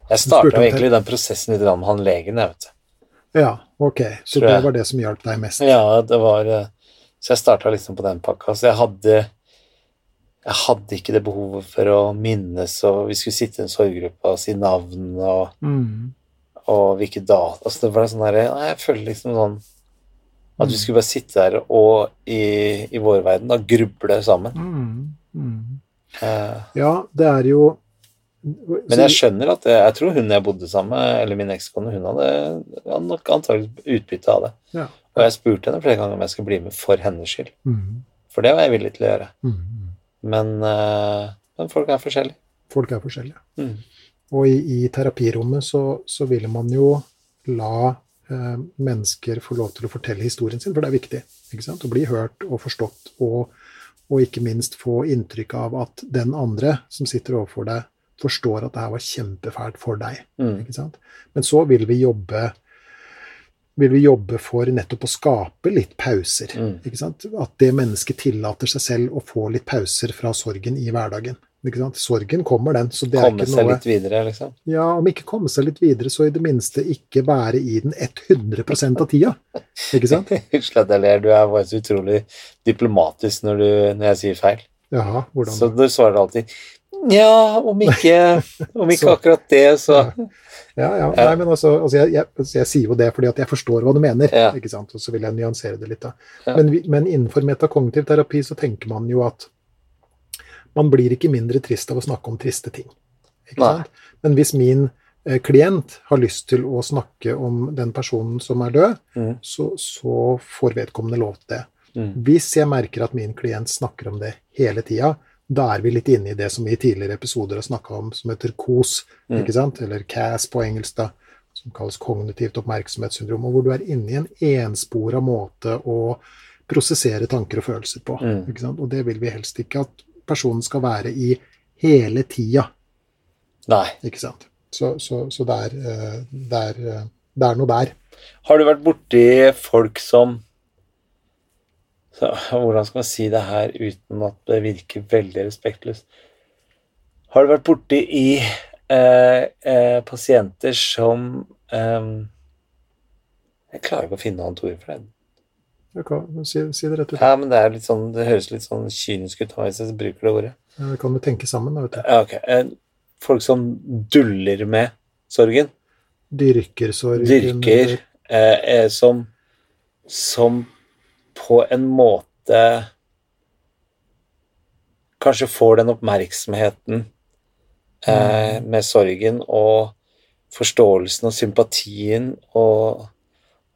Jeg starta egentlig den prosessen litt med han legen, jeg, vet du. Ja, ok. Så det var det som hjalp deg mest? Ja, det var eh, Så jeg starta liksom på den pakka. Så jeg hadde Jeg hadde ikke det behovet for å minnes, og vi skulle sitte i en sorggruppe og si navn og, Mm. og hvilke data Altså det var sånn derre jeg føler liksom sånn at vi Mm. skulle bare sitte der og i, i vår verden og gruble sammen. Mm. Mm. Eh, Ja, det er jo men jeg skjønner at jeg, jeg tror hun jeg bodde sammen med, eller min ekskone, hun hadde, nok antagelig utbytte av det. Ja. Og jeg spurte henne flere ganger om jeg skulle bli med for hennes skyld. Mm. For det var jeg villig til å gjøre. Mm. Men, eh, men folk er forskjellige. Folk er forskjellige. Mm. Og i, i terapirommet så, så vil man jo la eh, mennesker få lov til å fortelle historien sin, for det er viktig. ikke sant? Å bli hørt og forstått, og, og ikke minst få inntrykk av at den andre som sitter overfor deg, forstår at det her var kjempefælt for deg. Mm. Men så vil vi jobbe vil vi jobbe for nettopp å skape litt pauser. Mm. At det mennesket tillater seg selv å få litt pauser fra sorgen i hverdagen. Sorgen kommer, den. så det er Komme ikke seg litt videre, liksom. Ja, om ikke komme seg litt videre, så i det minste ikke være i den 100% av tida. Ikke sant? Unnskyld at jeg ler, du er bare så utrolig diplomatisk når, du, når jeg sier feil. Jaha, hvordan Så du svarer alltid ja, om ikke, om ikke Så- akkurat det, så Ja, ja. Nei, men altså, altså jeg, jeg, altså jeg sier jo det fordi at jeg forstår hva du mener, Ja. ikke sant? og så vil jeg nyansere det litt. da. Ja. Men, men innenfor metakognitiv terapi så tenker man jo at man blir ikke mindre trist av å snakke om triste ting. Ikke Nei. sant? Men hvis min eh, klient har lyst til å snakke om den personen som er død, Mm. så, så får vedkommende lov til det. mm. Hvis jeg merker at min klient snakker om det hele tida, da er vi litt inne i det som vi i tidligere episoder har snakka om, som heter KOS, Mm. ikke sant? eller CAS på engelsk, da, som kalles kognitivt oppmerksomhetssyndrom, og hvor du er inne i en enspora måte å prosessere tanker og følelser på. Mm. Ikke sant? Og det vil vi helst ikke at personen skal være i hele tida. Nei. Ikke sant? Så, så, så det, er, eh, det, er, eh, det er noe der. Har du vært borti folk som så, Hvordan skal man si det her uten at det virker veldig respektløst? Har du vært borti i eh, eh, pasienter som eh, Jeg klarer ikke å finne annet ord for det. Ok, si, si det rett ut. Ja, men det, er sånn, det høres litt sånn kynisk ut hvis jeg bruker det ordet. Ja, det kan vi tenke sammen, da, vet du. Ja, ok. Eh, Folk som duller med sorgen. Dyrker sorgen. dyrker eh, eh, som som på en måte kanskje får den oppmerksomheten eh, med sorgen og forståelsen og sympatien, og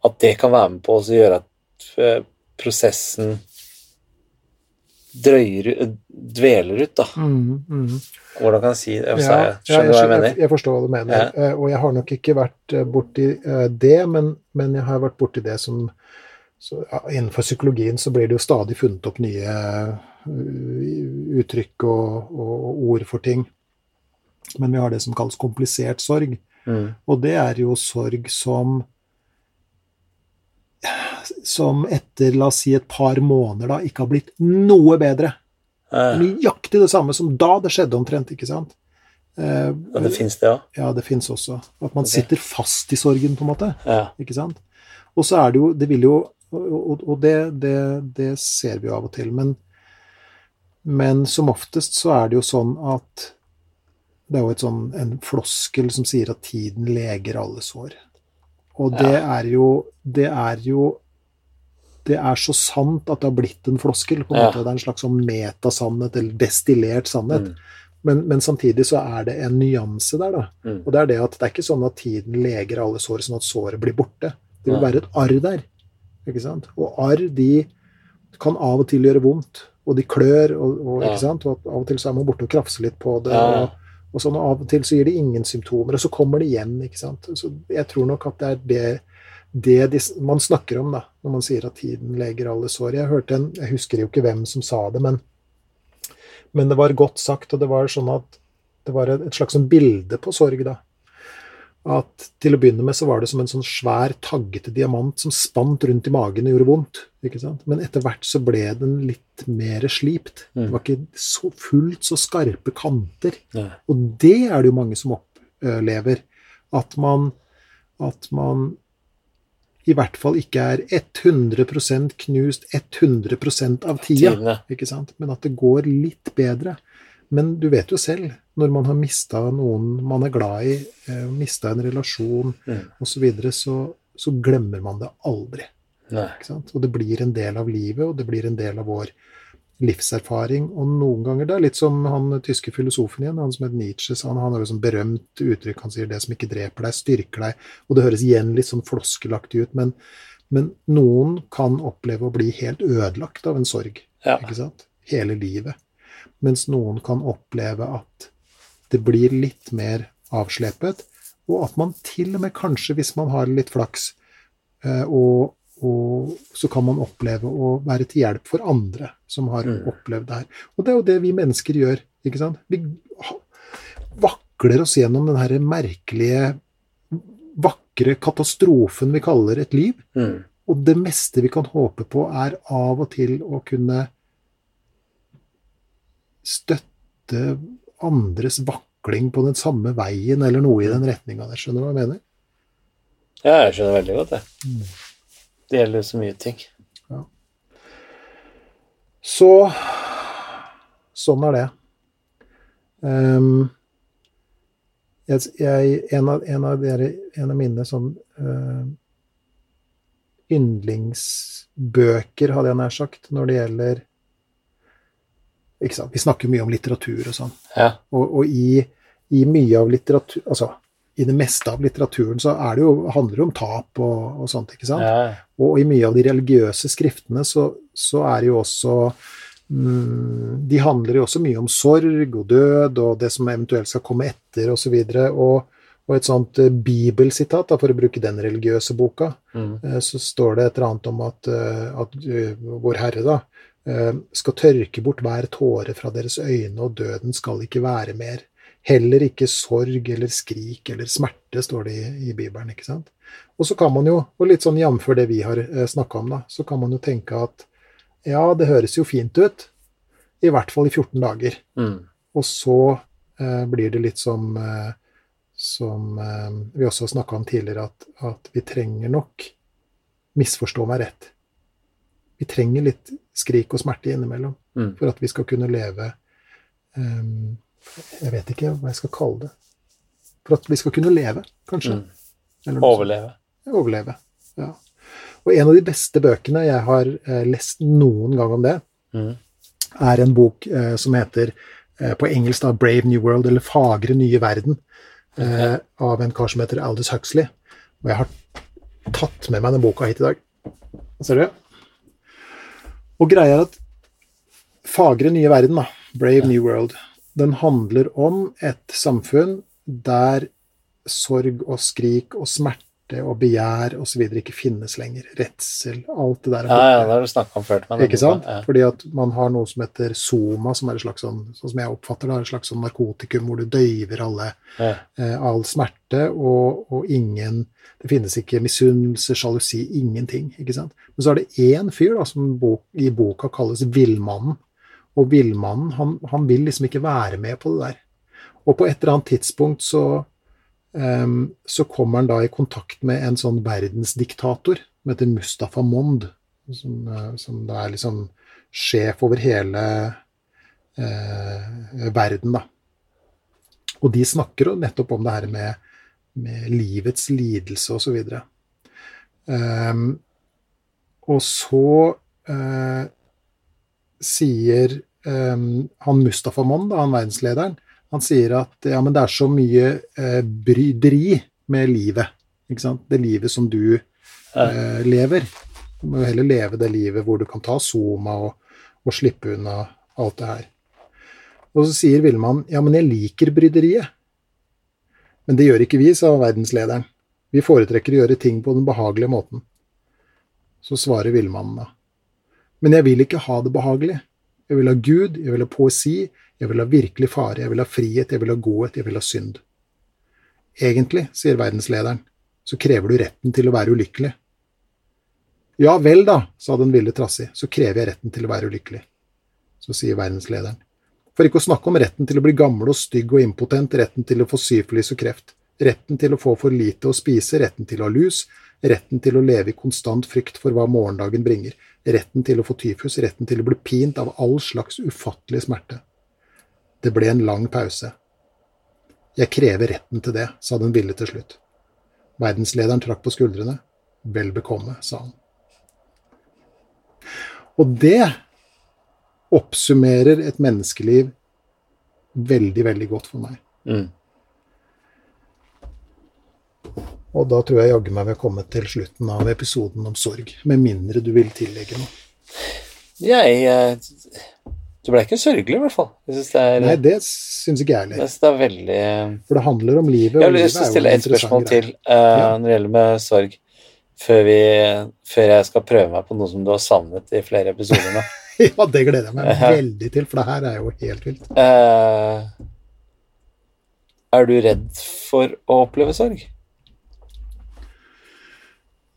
at det kan være med på å gjøre at eh, prosessen drøyer dveler ut, da. Mm, mm. Hvordan kan jeg si det? Ja, ja, Skjønner du hva jeg mener? Jeg, jeg forstår hva du mener. Eh, Og jeg har nok ikke vært eh, borti eh, det, men, men jeg har vært borti det som så, ja, Innenfor psykologien så blir det jo stadig funnet opp nye uh, uttrykk og, og, og ord for ting. Men vi har det som kalles komplisert sorg. Mm. Og det er jo sorg som som etter la oss si et par måneder da ikke har blitt noe bedre. Eh, Nøyaktig det samme som da det skjedde omtrent, ikke sant? Eh, og det fins, det òg. ja, det fins også. At man okay. sitter fast i sorgen, på en måte. Ja. Ikke sant? Og så er det jo Det vil jo Og, og det, det, det ser vi jo av og til. Men, men som oftest så er det jo sånn at Det er jo sånn, en floskel som sier at tiden leger alle sår. Og det er jo Det er jo det er så sant at det har blitt en floskel. på en Ja. måte. Det er en slags sånn metasannhet, eller destillert sannhet. Mm. Men, men, samtidig så er det en nyanse der, da. Mm. Og det er det at det er ikke sånn at tiden leger alle sår sånn at såret blir borte. Det vil ja. være et arr der. Ikke sant? Og arr, de kan av og til gjøre vondt. Og de klør, og, og, ikke sant? og av og til så er man borte og krafser litt på det. Og, og sånn, og av og til så gir de ingen symptomer, og så kommer det igjen. ikke sant? Så jeg tror nok at det er det, det de, man snakker om da, når man sier at tiden leger alle sår. Jeg hørte en, jeg husker jo ikke hvem som sa det, men men det var godt sagt, og det var sånn at det var et slags sånn bilde på sorg, da. At til å begynne med så var det som en sånn svær, taggete diamant som spant rundt i magen og gjorde vondt. ikke sant? Men etter hvert så ble den litt mer slipt. Mm. Det var ikke så fullt så skarpe kanter. Ja. Og det er det jo mange som opplever. At man, at man i hvert fall ikke er 100% knust 100% av tida. Ikke sant? Men at det går litt bedre. Men du vet jo selv, når man har mista noen man er glad i, eh, mista en relasjon mm. osv., så, videre, så så glemmer man det aldri. Og det blir en del av livet, og det blir en del av vår livserfaring. Og noen ganger det er litt som han tyske filosofen igjen, han som het Nietzsche, han, han har jo sånn berømt uttrykk, han sier 'det som ikke dreper deg, styrker deg'. Og det høres igjen litt sånn floskelaktig ut, men, men noen kan oppleve å bli helt ødelagt av en sorg. Ja. Hele livet. Mens noen kan oppleve at det blir litt mer avslepet, og at man til og med kanskje, hvis man har litt flaks, eh, og og så kan man oppleve å være til hjelp for andre som har mm. opplevd det her. Og det er jo det vi mennesker gjør. ikke sant? Vi vakler oss gjennom den her merkelige, vakre katastrofen vi kaller et liv. Mm. Og det meste vi kan håpe på, er av og til å kunne støtte andres vakling på den samme veien, eller noe i den retninga der. Skjønner du hva jeg mener? Ja, jeg skjønner veldig godt det. Mm. Det gjelder så mye ting. Ja. Så Sånn er det. Um, jeg, jeg, en, av, en, av dere, en, av, mine sånn uh, yndlingsbøker, hadde jeg nær sagt, når det gjelder? Vi snakker mye om litteratur og sånn. Ja. Og, og i, i, mye av litteratur Altså, i det meste av litteraturen så er det jo, handler det om tap og, og sånt. ikke sant? Ja. Og i mye av de religiøse skriftene så, så er det jo også mm, De handler jo også mye om sorg og død og det som eventuelt skal komme etter osv. Og, og, og et sånt uh, bibelsitat, da, for å bruke den religiøse boka, mm. uh, så står det et eller annet om at, uh, at Vår Herre da, skal tørke bort hver tåre fra deres øyne, og døden skal ikke være mer. Heller ikke sorg eller skrik eller smerte, står det i, i Bibelen. ikke sant? Og så kan man jo, og litt sånn jf. det vi har eh, snakka om, da, så kan man jo tenke at ja, det høres jo fint ut. I hvert fall i 14 dager. Mm. Og så eh, blir det litt som, eh, som eh, vi også har snakka om tidligere, at, at, vi trenger nok Misforstå meg rett. Vi trenger litt skrik og smerte innimellom mm. for at vi skal kunne leve um, jeg vet ikke hva jeg skal kalle det. For at vi skal kunne leve, kanskje. Mm. Overleve. Overleve, ja. Og en av de beste bøkene jeg har eh, lest noen gang om det, mm. er en bok eh, som heter eh, på engelsk da, 'Brave New World', eller 'Fagre nye verden', okay. av en kar som heter Aldous Huxley. Og jeg har tatt med meg den boka hit i dag. Ser du? Og greia er at 'Fagre nye verden', da, 'Brave ja. New World', den handler om et samfunn der sorg og skrik og smerte og begjær osv. ikke finnes lenger. Redsel, alt det der. Ja, ja, det har du snakka om før. Ikke sant? Ja. Fordi at man har noe som heter soma, som er et slags sånn, sånn som jeg oppfatter det, er et slags sånn narkotikum hvor du døyver alle, ja. eh, all smerte, og, og, ingen Det finnes ikke misunnelse, sjalusi, ingenting. ikke sant? Men så er det én fyr da, som bok, i boka kalles Villmannen. Og villmannen, han, han, vil liksom ikke være med på det der. Og på et eller annet tidspunkt så, så kommer han da i kontakt med en sånn verdensdiktator som heter Mustafa Mond, som, uh, som da er liksom sjef over hele uh, verden, da. Og de snakker nettopp om det her med, med livets lidelse og så. Um, og så uh, sier um, han Mustafa Mond, han verdenslederen, Han sier at ja, men det er så mye eh, bryderi med livet. Ikke sant? Det livet som du eh, lever. Du må jo heller leve det livet hvor du kan ta soma og, og slippe unna alt det her. Og så sier Villmann ja, men jeg liker bryderiet. Men det gjør ikke vi, sa verdenslederen. Vi foretrekker å gjøre ting på den behagelige måten. Så svarer villmannen da. Men jeg vil ikke ha det behagelig. Jeg vil ha Gud, jeg vil ha poesi, jeg vil ha virkelig fare, jeg vil ha frihet, jeg vil ha godhet, jeg vil ha synd. Egentlig, sier verdenslederen, så krever du retten til å være ulykkelig. Ja vel, da, sa den ville Trassi, så krever jeg retten til å være ulykkelig. Så sier verdenslederen. For ikke å snakke om retten til å bli gammel og stygg og impotent, retten til å få syfilis og kreft, retten til å få for lite å spise, retten til å ha lus, retten til å leve i konstant frykt for hva morgendagen bringer, retten til å få tyfus, retten til å bli pint av all slags ufattelig smerte. Det ble en lang pause. Jeg krever retten til det, sa den ville til slutt. Verdenslederen trakk på skuldrene. Vel bekomme, sa han. Og det oppsummerer et menneskeliv veldig, veldig godt for meg. Mm. Og da tror jeg jaggu meg vi har kommet til slutten av episoden om sorg. Med mindre du vil tillegge noe. Jeg eh, Du ble ikke sørgelig, i hvert fall. Er, Nei, det syns ikke jeg heller. Det er veldig For det handler om livet. Jeg har lyst til å stille et spørsmål til uh, ja. når det gjelder med sorg. Før, vi, før, jeg skal prøve meg på noe som du har savnet i flere episoder nå. ja, det gleder jeg meg veldig til, for det her er jo helt vilt. Uh, er du redd for å oppleve sorg?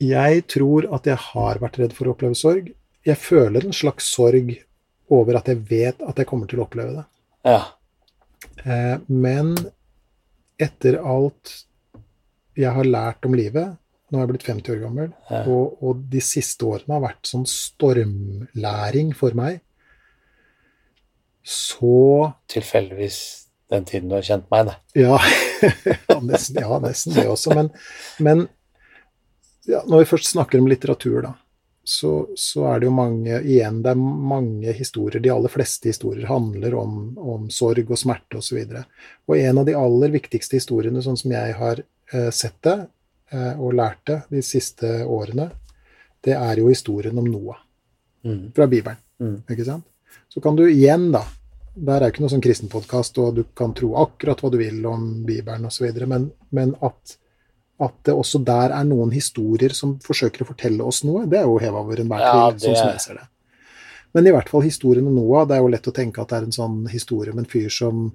Jeg tror at jeg har vært redd for å oppleve sorg. Jeg føler en slags sorg over at jeg vet at jeg kommer til å oppleve det. Ja. Eh, men etter alt jeg har lært om livet, nå er jeg blitt 50 år gammel, ja. og, og, de siste årene har vært sånn stormlæring for meg. Så Tilfeldigvis den tiden du har kjent meg, da. Ja, ja, nesten, ja, nesten det også. Men, men ja, når vi først snakker om litteratur, da, så, så, er det jo mange Igjen, det er mange historier. De aller fleste historier handler om, om sorg og smerte osv. Og, så og en av de aller viktigste historiene, sånn som jeg har eh, sett det, Eh, og det de siste årene, det er jo historien om Noah mm. fra Bibelen. Mm. Ikke sant? Så kan du igjen, da Der er jo ikke noe sånn kristenpodkast, og du kan tro akkurat hva du vil om Bibelen osv., men, men at, at det også der er noen historier som forsøker å fortelle oss noe, det er jo heva over enhver tvil, ja, det... sånn som jeg ser det. Men i hvert fall historien om Noah, det er jo lett å tenke at det er en sånn historie om en fyr som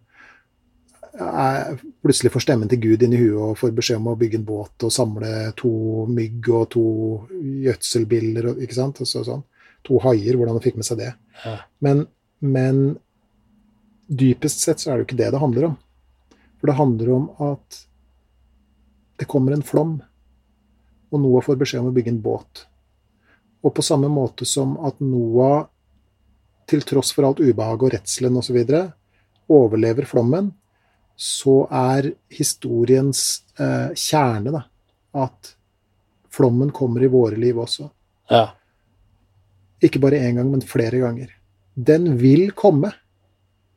plutselig får stemmen til Gud inn i huet og får beskjed om å bygge en båt og samle to mygg og to gjødselbiller og ikke sant? Og så, sånn. To haier, hvordan han fikk med seg det. Ja. Men, men, dypest sett så er det jo ikke det det handler om. For det handler om at det kommer en flom, og Noah får beskjed om å bygge en båt. Og på samme måte som at Noah, til tross for alt ubehaget og redselen osv., overlever flommen, så er historiens eh, kjerne da, at flommen kommer i våre liv også. Ja. Ikke bare én gang, men flere ganger. Den vil komme.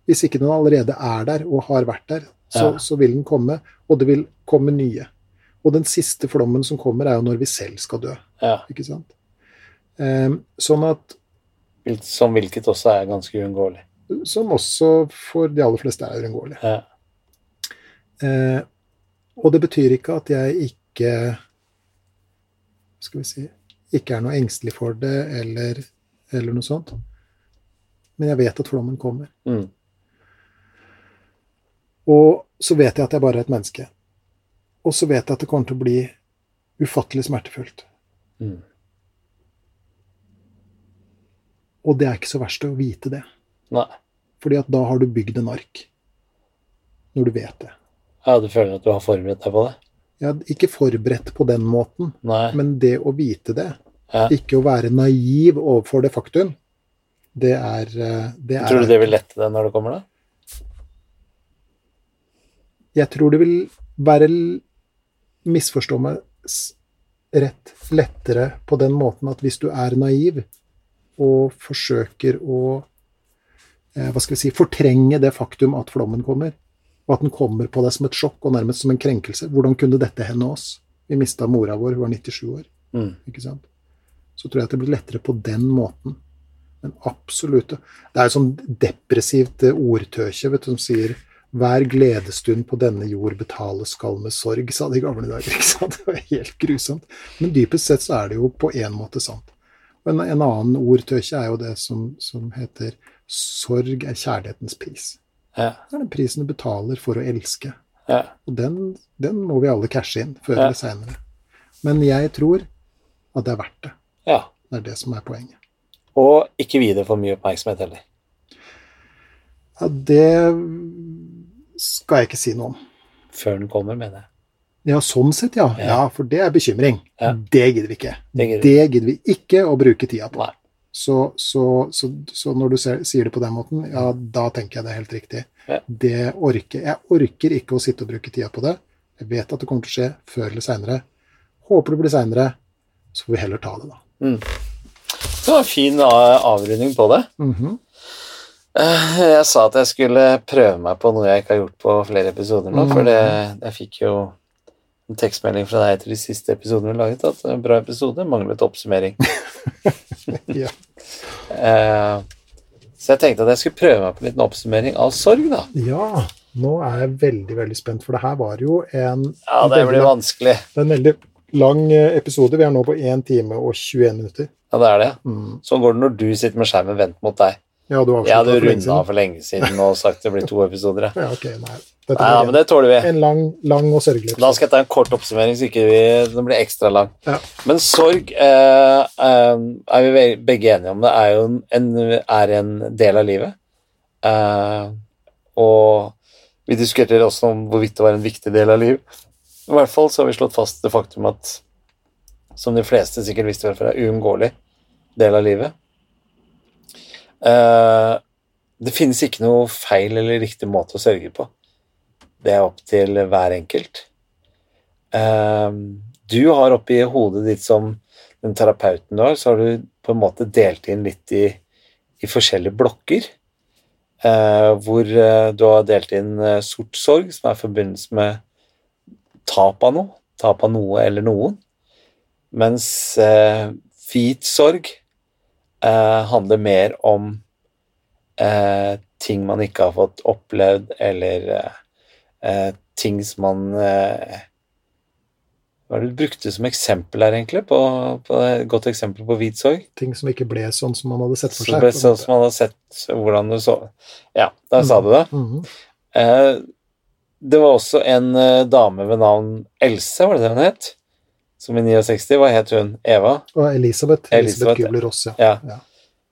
Hvis ikke den allerede er der og har vært der, så, ja. så, vil den komme, og det vil komme nye. Og den siste flommen som kommer, er jo når vi selv skal dø. Ja. Ikke sant? Um, sånn at Som hvilket også er ganske uunngåelig. Som også for de aller fleste er uunngåelig. Ja. Uh, og det betyr ikke at jeg ikke skal vi si ikke er noe engstelig for det, eller, eller noe sånt. Men jeg vet at flommen kommer. Mm. Og så vet jeg at jeg bare er et menneske. Og så vet jeg at det kommer til å bli ufattelig smertefullt. Mm. Og det er ikke så verst å vite det. Nei. Fordi at da har du bygd en ark. Når du vet det. Ja, Du føler at du har forberedt deg på det? Ja, ikke forberedt på den måten, Nei. men det å vite det. Ja. Ikke å være naiv overfor det faktum. Det er, eh, det er Tror du det vil lette deg når det kommer, da? Jeg tror det vil være Misforstå meg rett lettere på den måten at hvis du er naiv og forsøker å eh, hva skal vi si, fortrenge det faktum at flommen kommer, og at den kommer på deg som et sjokk og nærmest som en krenkelse. Hvordan kunne dette hende oss? Vi mista mora vår, hun var 97 år. Mm. ikke sant? Så tror jeg at det blir lettere på den måten. Men absolutt Det er jo sånn depressivt ordtøkje vet du, som sier hver gledesstund på denne jord betales skal med sorg, sa de gamle dager. ikke sant? Det var helt grusomt. Men dypest sett så er det jo på en måte sant. En, en annen ordtøkje er jo det som, som, heter sorg er kjærlighetens pris. Ja. Det er den prisen du betaler for å elske. Ja. Og den, den, må vi alle cashe inn før ja. eller seinere. Men jeg tror at det er verdt det. Ja. Det er det som er poenget. Og ikke vie det for mye oppmerksomhet heller. Ja, det skal jeg ikke si noe om. Før den kommer, mener jeg. Ja, sånn sett, ja. ja. ja for det er bekymring. Ja. Det gidder vi ikke. Det gidder, det gidder vi ikke å bruke tida på. Så, så, så, så, når du ser, sier det på den måten, ja, da tenker jeg det er helt riktig. Det orker Jeg orker ikke å sitte og bruke tida på det. Jeg vet at det kommer til å skje før eller seinere. Håper det blir seinere. Så får vi heller ta det, da. Mm. Det var en fin avrunding på det. Mm -hmm. Eh, jeg sa at jeg skulle prøve meg på noe jeg ikke har gjort på flere episoder nå, for det, jeg fikk jo en tekstmelding fra deg til de siste episodene vi laget, at en bra episode manglet oppsummering. ja. uh, så jeg tenkte at jeg skulle prøve meg på en liten oppsummering av sorg, da. Ja, nå er jeg veldig, veldig spent, for det her var jo en Ja, det blir vanskelig. Det er en veldig lang eh, episode. Vi er nå på 1 time og 21 minutter. Ja, det er det. Mm. Sånn går det når du sitter med skjermen vendt mot deg. Ja, du jeg hadde runda for lenge siden og sagt det blir to episoder. ja, okay, nei. Nei, ja, men det tåler vi. En lang, lang og sørgelig Da skal jeg ta en kort oppsummering, så ikke vi, den blir ekstra lang. Ja. Men sorg eh, eh, er vi begge enige om det er jo en, er en del av livet. Eh, og vi diskuterer også om hvorvidt det var en viktig del av livet. I hvert fall så har vi slått fast det faktum at, som de fleste sikkert visste før, er uunngåelig del av livet. Uh, det finnes ikke noe feil eller riktig måte å sørge på. Det er opp til hver enkelt. Uh, du har oppi hodet ditt som den terapeuten du har, så har du på en måte delt inn litt i, i forskjellige blokker. Uh, hvor du har delt inn sort sorg, som er forbundet med tap av noe. Tap av noe eller noen. Mens hvit sorg eh, handler mer om eh, ting man ikke har fått opplevd, eller eh, ting som man eh, Hva er det du brukte som eksempel her, egentlig? På, på et godt eksempel på hvit sorg? Ting som ikke ble sånn som man hadde sett for seg. Sånn som man hadde sett hvordan du så Ja, der mm. sa du det. Mm -hmm. det var også en eh, dame ved navn Else, var det det hun het? Som i 69. Hva het hun? Eva? Og Elisabeth. Elisabeth, Gubler-Ross, ja. ja. ja.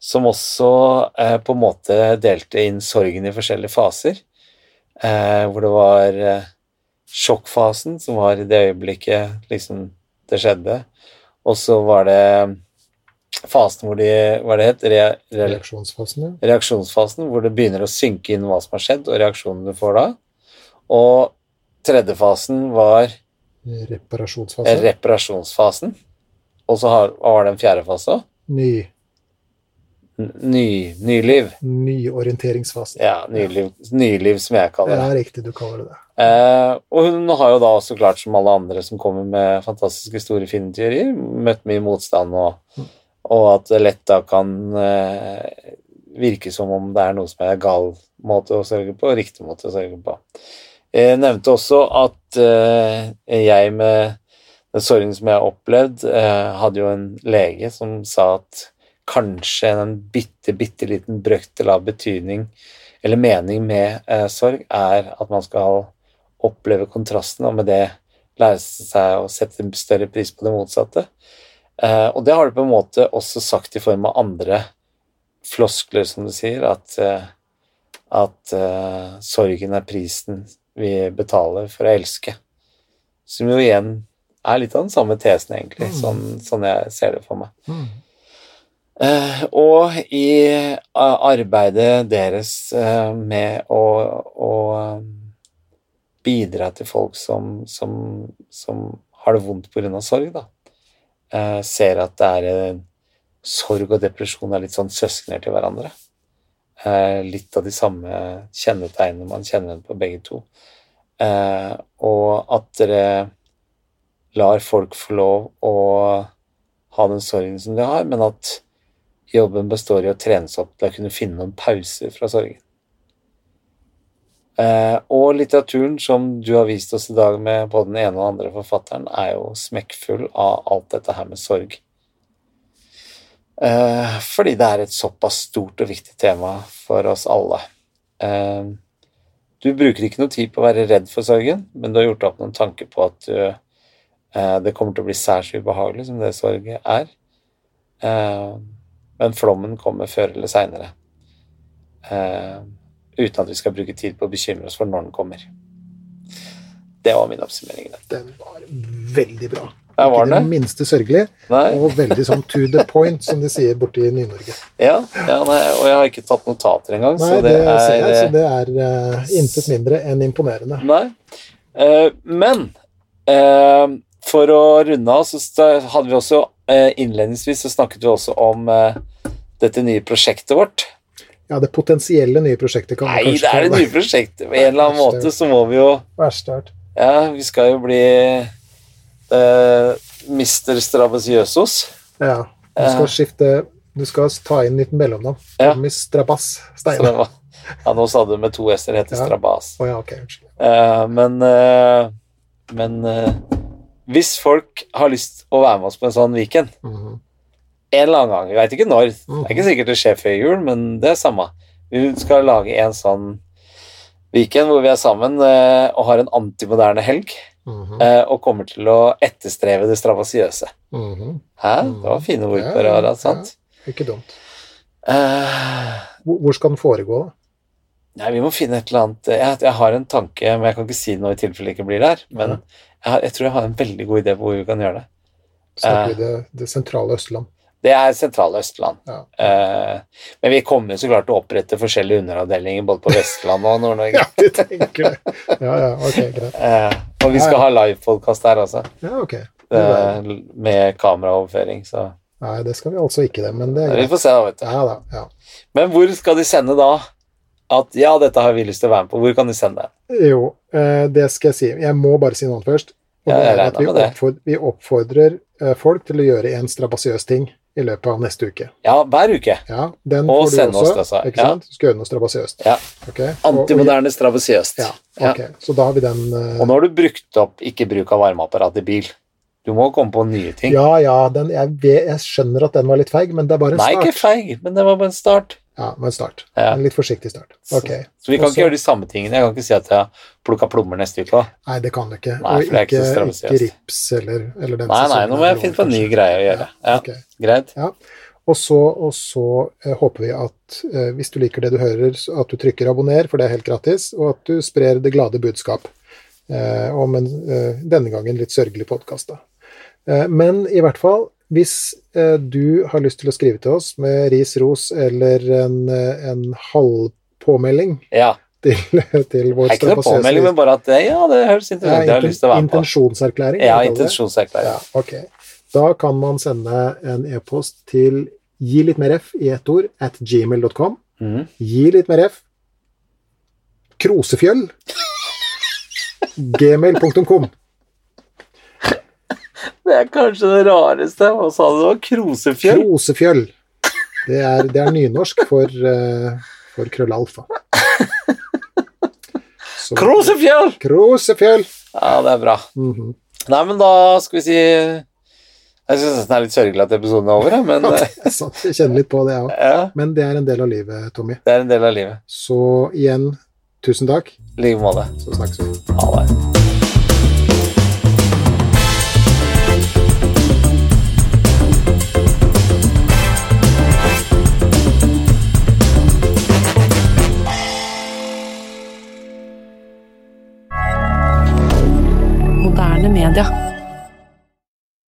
Som også eh, på en måte delte inn sorgen i forskjellige faser. Eh, hvor det var eh, sjokkfasen, som var i det øyeblikket liksom det skjedde. Og så var det fasen hvor de Hva det het? Re, re, reaksjonsfasen, ja. Reaksjonsfasen, hvor det begynner å synke inn hva som har skjedd, og reaksjonen du får da. Og tredje fasen var Reparasjonsfasen. Reparasjonsfasen. Og så har, var det en fjerde fase òg? Ny. Ny, nyliv. Nyorienteringsfasen. Ja, nyliv, nyliv, som jeg kaller det. Ja, riktig, du kaller det det. Eh, og hun har jo da også klart, som alle andre som kommer med fantastiske store finneteorier, møtt mye motstand, og, mm. og, at det lett da kan eh, virke som om det er noe som er gal måte å sørge på, og riktig måte å sørge på. Jeg nevnte også at uh, jeg med den sorgen som jeg har opplevd, uh, hadde jo en lege som sa at kanskje en bitte, bitte liten brøkdel av betydning eller mening med uh, sorg er at man skal oppleve kontrasten, og med det lære seg å sette en større pris på det motsatte. og det har du på en måte også sagt i form av andre floskler, som du sier, at, at sorgen er prisen vi betaler for å elske. Som jo igjen er litt av den samme tesen, egentlig, mm. sånn, sånn, jeg ser det for meg. Mm. Uh, og i uh, arbeidet deres uh, med å, å bidra til folk som, som, som har det vondt pga. sorg, da, ser at det er sorg og depresjon er litt sånn søskner til hverandre. Litt av de samme kjennetegnene man kjenner på begge to. Eh, og at dere lar folk få lov å ha den sorgen som de har, men at jobben består i å trenes opp til å kunne finne noen pauser fra sorgen. Eh, og litteraturen som du har vist oss i dag med både den ene og den andre forfatteren, er jo smekkfull av alt dette her med sorg. Eh, fordi det er et såpass stort og viktig tema for oss alle. Eh, du bruker ikke noe tid på å være redd for sorgen, men du har gjort opp noen tanker på at du, eh, det kommer til å bli særs ubehagelig, som det sorget er. Men flommen kommer før eller seinere. Uten at vi skal bruke tid på å bekymre oss for når den kommer. Det var min oppsummering. Den var veldig bra. Ja, var Ikke det minste sørgelig, Nei. og veldig sånn to the point, som de sier borti Ny-Norge. Ja, ja nei, og jeg har ikke tatt notater engang, Nei, så det, det er jeg, så det er uh, intet mindre enn imponerende. Nei. Uh, men uh, for å runde av, så hadde vi også eh, innledningsvis så snakket vi også om eh, dette nye prosjektet vårt. Ja, det potensielle nye prosjektet kan Nei, det er det nye prosjektet. På en eller annen måte så må vi jo Verste art. Ja, vi skal jo bli eh, Mister Strabasiøsos. Ja. Du skal skifte Du skal ta inn litt mellomnavn. Ja. Tommy Strabas Så Steine. det var- Ja, nå sa du med to s-er, heter Ja. Strabas. Oh, ja, ok, unnskyld. Eh, men uh, men eh, hvis folk har lyst å være med oss på en sånn weekend Mhm. en eller annen gang, vi veit ikke når, det er ikke sikkert det skjer før jul, men det er samme. Vi skal lage en sånn weekend hvor vi er sammen eh, og har en antimoderne helg, Mhm. eh, og kommer til å etterstrebe det strabasiøse. Mhm. Hæ? Det var fine ord Ja, på ja, Harald, sant? Ikke dumt. Uh, Hvor, skal den foregå, da? Nei, vi må finne et eller annet Jeg, jeg har en tanke, men jeg kan ikke si noe i tilfelle det ikke blir der. Men Ja. jeg, jeg tror jeg har en veldig god idé på hvor vi kan gjøre det. Snakker Eh. vi det, det sentrale Østland? Det er sentrale Østland. Ja. Uh, men vi kommer så klart til å opprette forskjellige underavdelinger både på Vestland og Nord-Norge. Ja, du tenker det. Ja, ja, ok, greit. Eh, og vi skal ja. ha livepodkast der også, Ja, ok. Bra. med kameraoverføring. Så Nei, det skal vi altså ikke det, men det er vi får se, da, vet du. Ja da, ja. Men hvor skal de sende da? At ja, dette har vi lyst til å være med på. Hvor kan de sende det? Jo, eh, det skal jeg si. Jeg må bare si noe annet først. Og Ja, det jeg er at vi, oppfordrer, vi oppfordrer folk til å gjøre en strabasiøs ting i løpet av neste uke. Ja, hver uke. Ja, den Og får du sende også. oss altså. Ikke Ja. sant? Du skal gjøre noe strabasiøst. Ja. Okay. Antimoderne strabasiøst. Ja, ok. Så da har vi den uh... Og nå har du brukt opp ikke bruk av varmeapparat i bil. Du må komme på nye ting. Ja, ja, den, jeg, jeg skjønner at den var litt feig, men det er bare en Nei, start. ikke feig, men det var bare en start. Ja, men en start. Ja. En litt forsiktig start. Okay. Så vi kan Også, ikke gjøre de samme tingene. Jeg kan ikke si at jeg plukka plommer neste uke òg. Nei, det kan du ikke. Nei, og ikke ikke, så ikke rips eller, eller den Nei, nei, nå må jeg finne på en ny greie å gjøre. Ja, ok. Greit. Og så, og så eh, håper vi at eh, hvis du liker det du hører, så at du trykker abonner, for det er helt gratis, og at du sprer det glade budskap eh, om en eh, denne gangen litt sørgelig podkast. Eh, men i hvert fall, hvis eh, du har lyst til å skrive til oss med ris, ros eller en, eh, en halvpåmelding Ja. til, til vår ikke noe påmelding, men bare at det, ja, det høres interessant ut. Jeg være med på. Intensjonserklæring. Ja, intensjonserklæring. Ja, ok. Da kan man sende en e-post til gi litt mer f i ett ord at gmail.com. Mm. Gi litt mer f. Krosefjøll. Gmail.com. Det er kanskje det rareste. Hva sa du? det var Krosefjøll? Krosefjøll. Det er, det er nynorsk for, uh, for krøllalfa. Så- Krosefjøll! Krosefjøll. Ja, det er bra. Mhm. Nei, men da skal vi si Jeg syns nesten det er litt sørgelig at episoden er over, men Ja, er sant. Jeg kjenner litt på det, jeg òg. ja, Men det er en del av livet, Tommy. det er en del av livet. Så igjen, tusen takk. I like måte. Så snakkes vi. Ha det. Moderne media.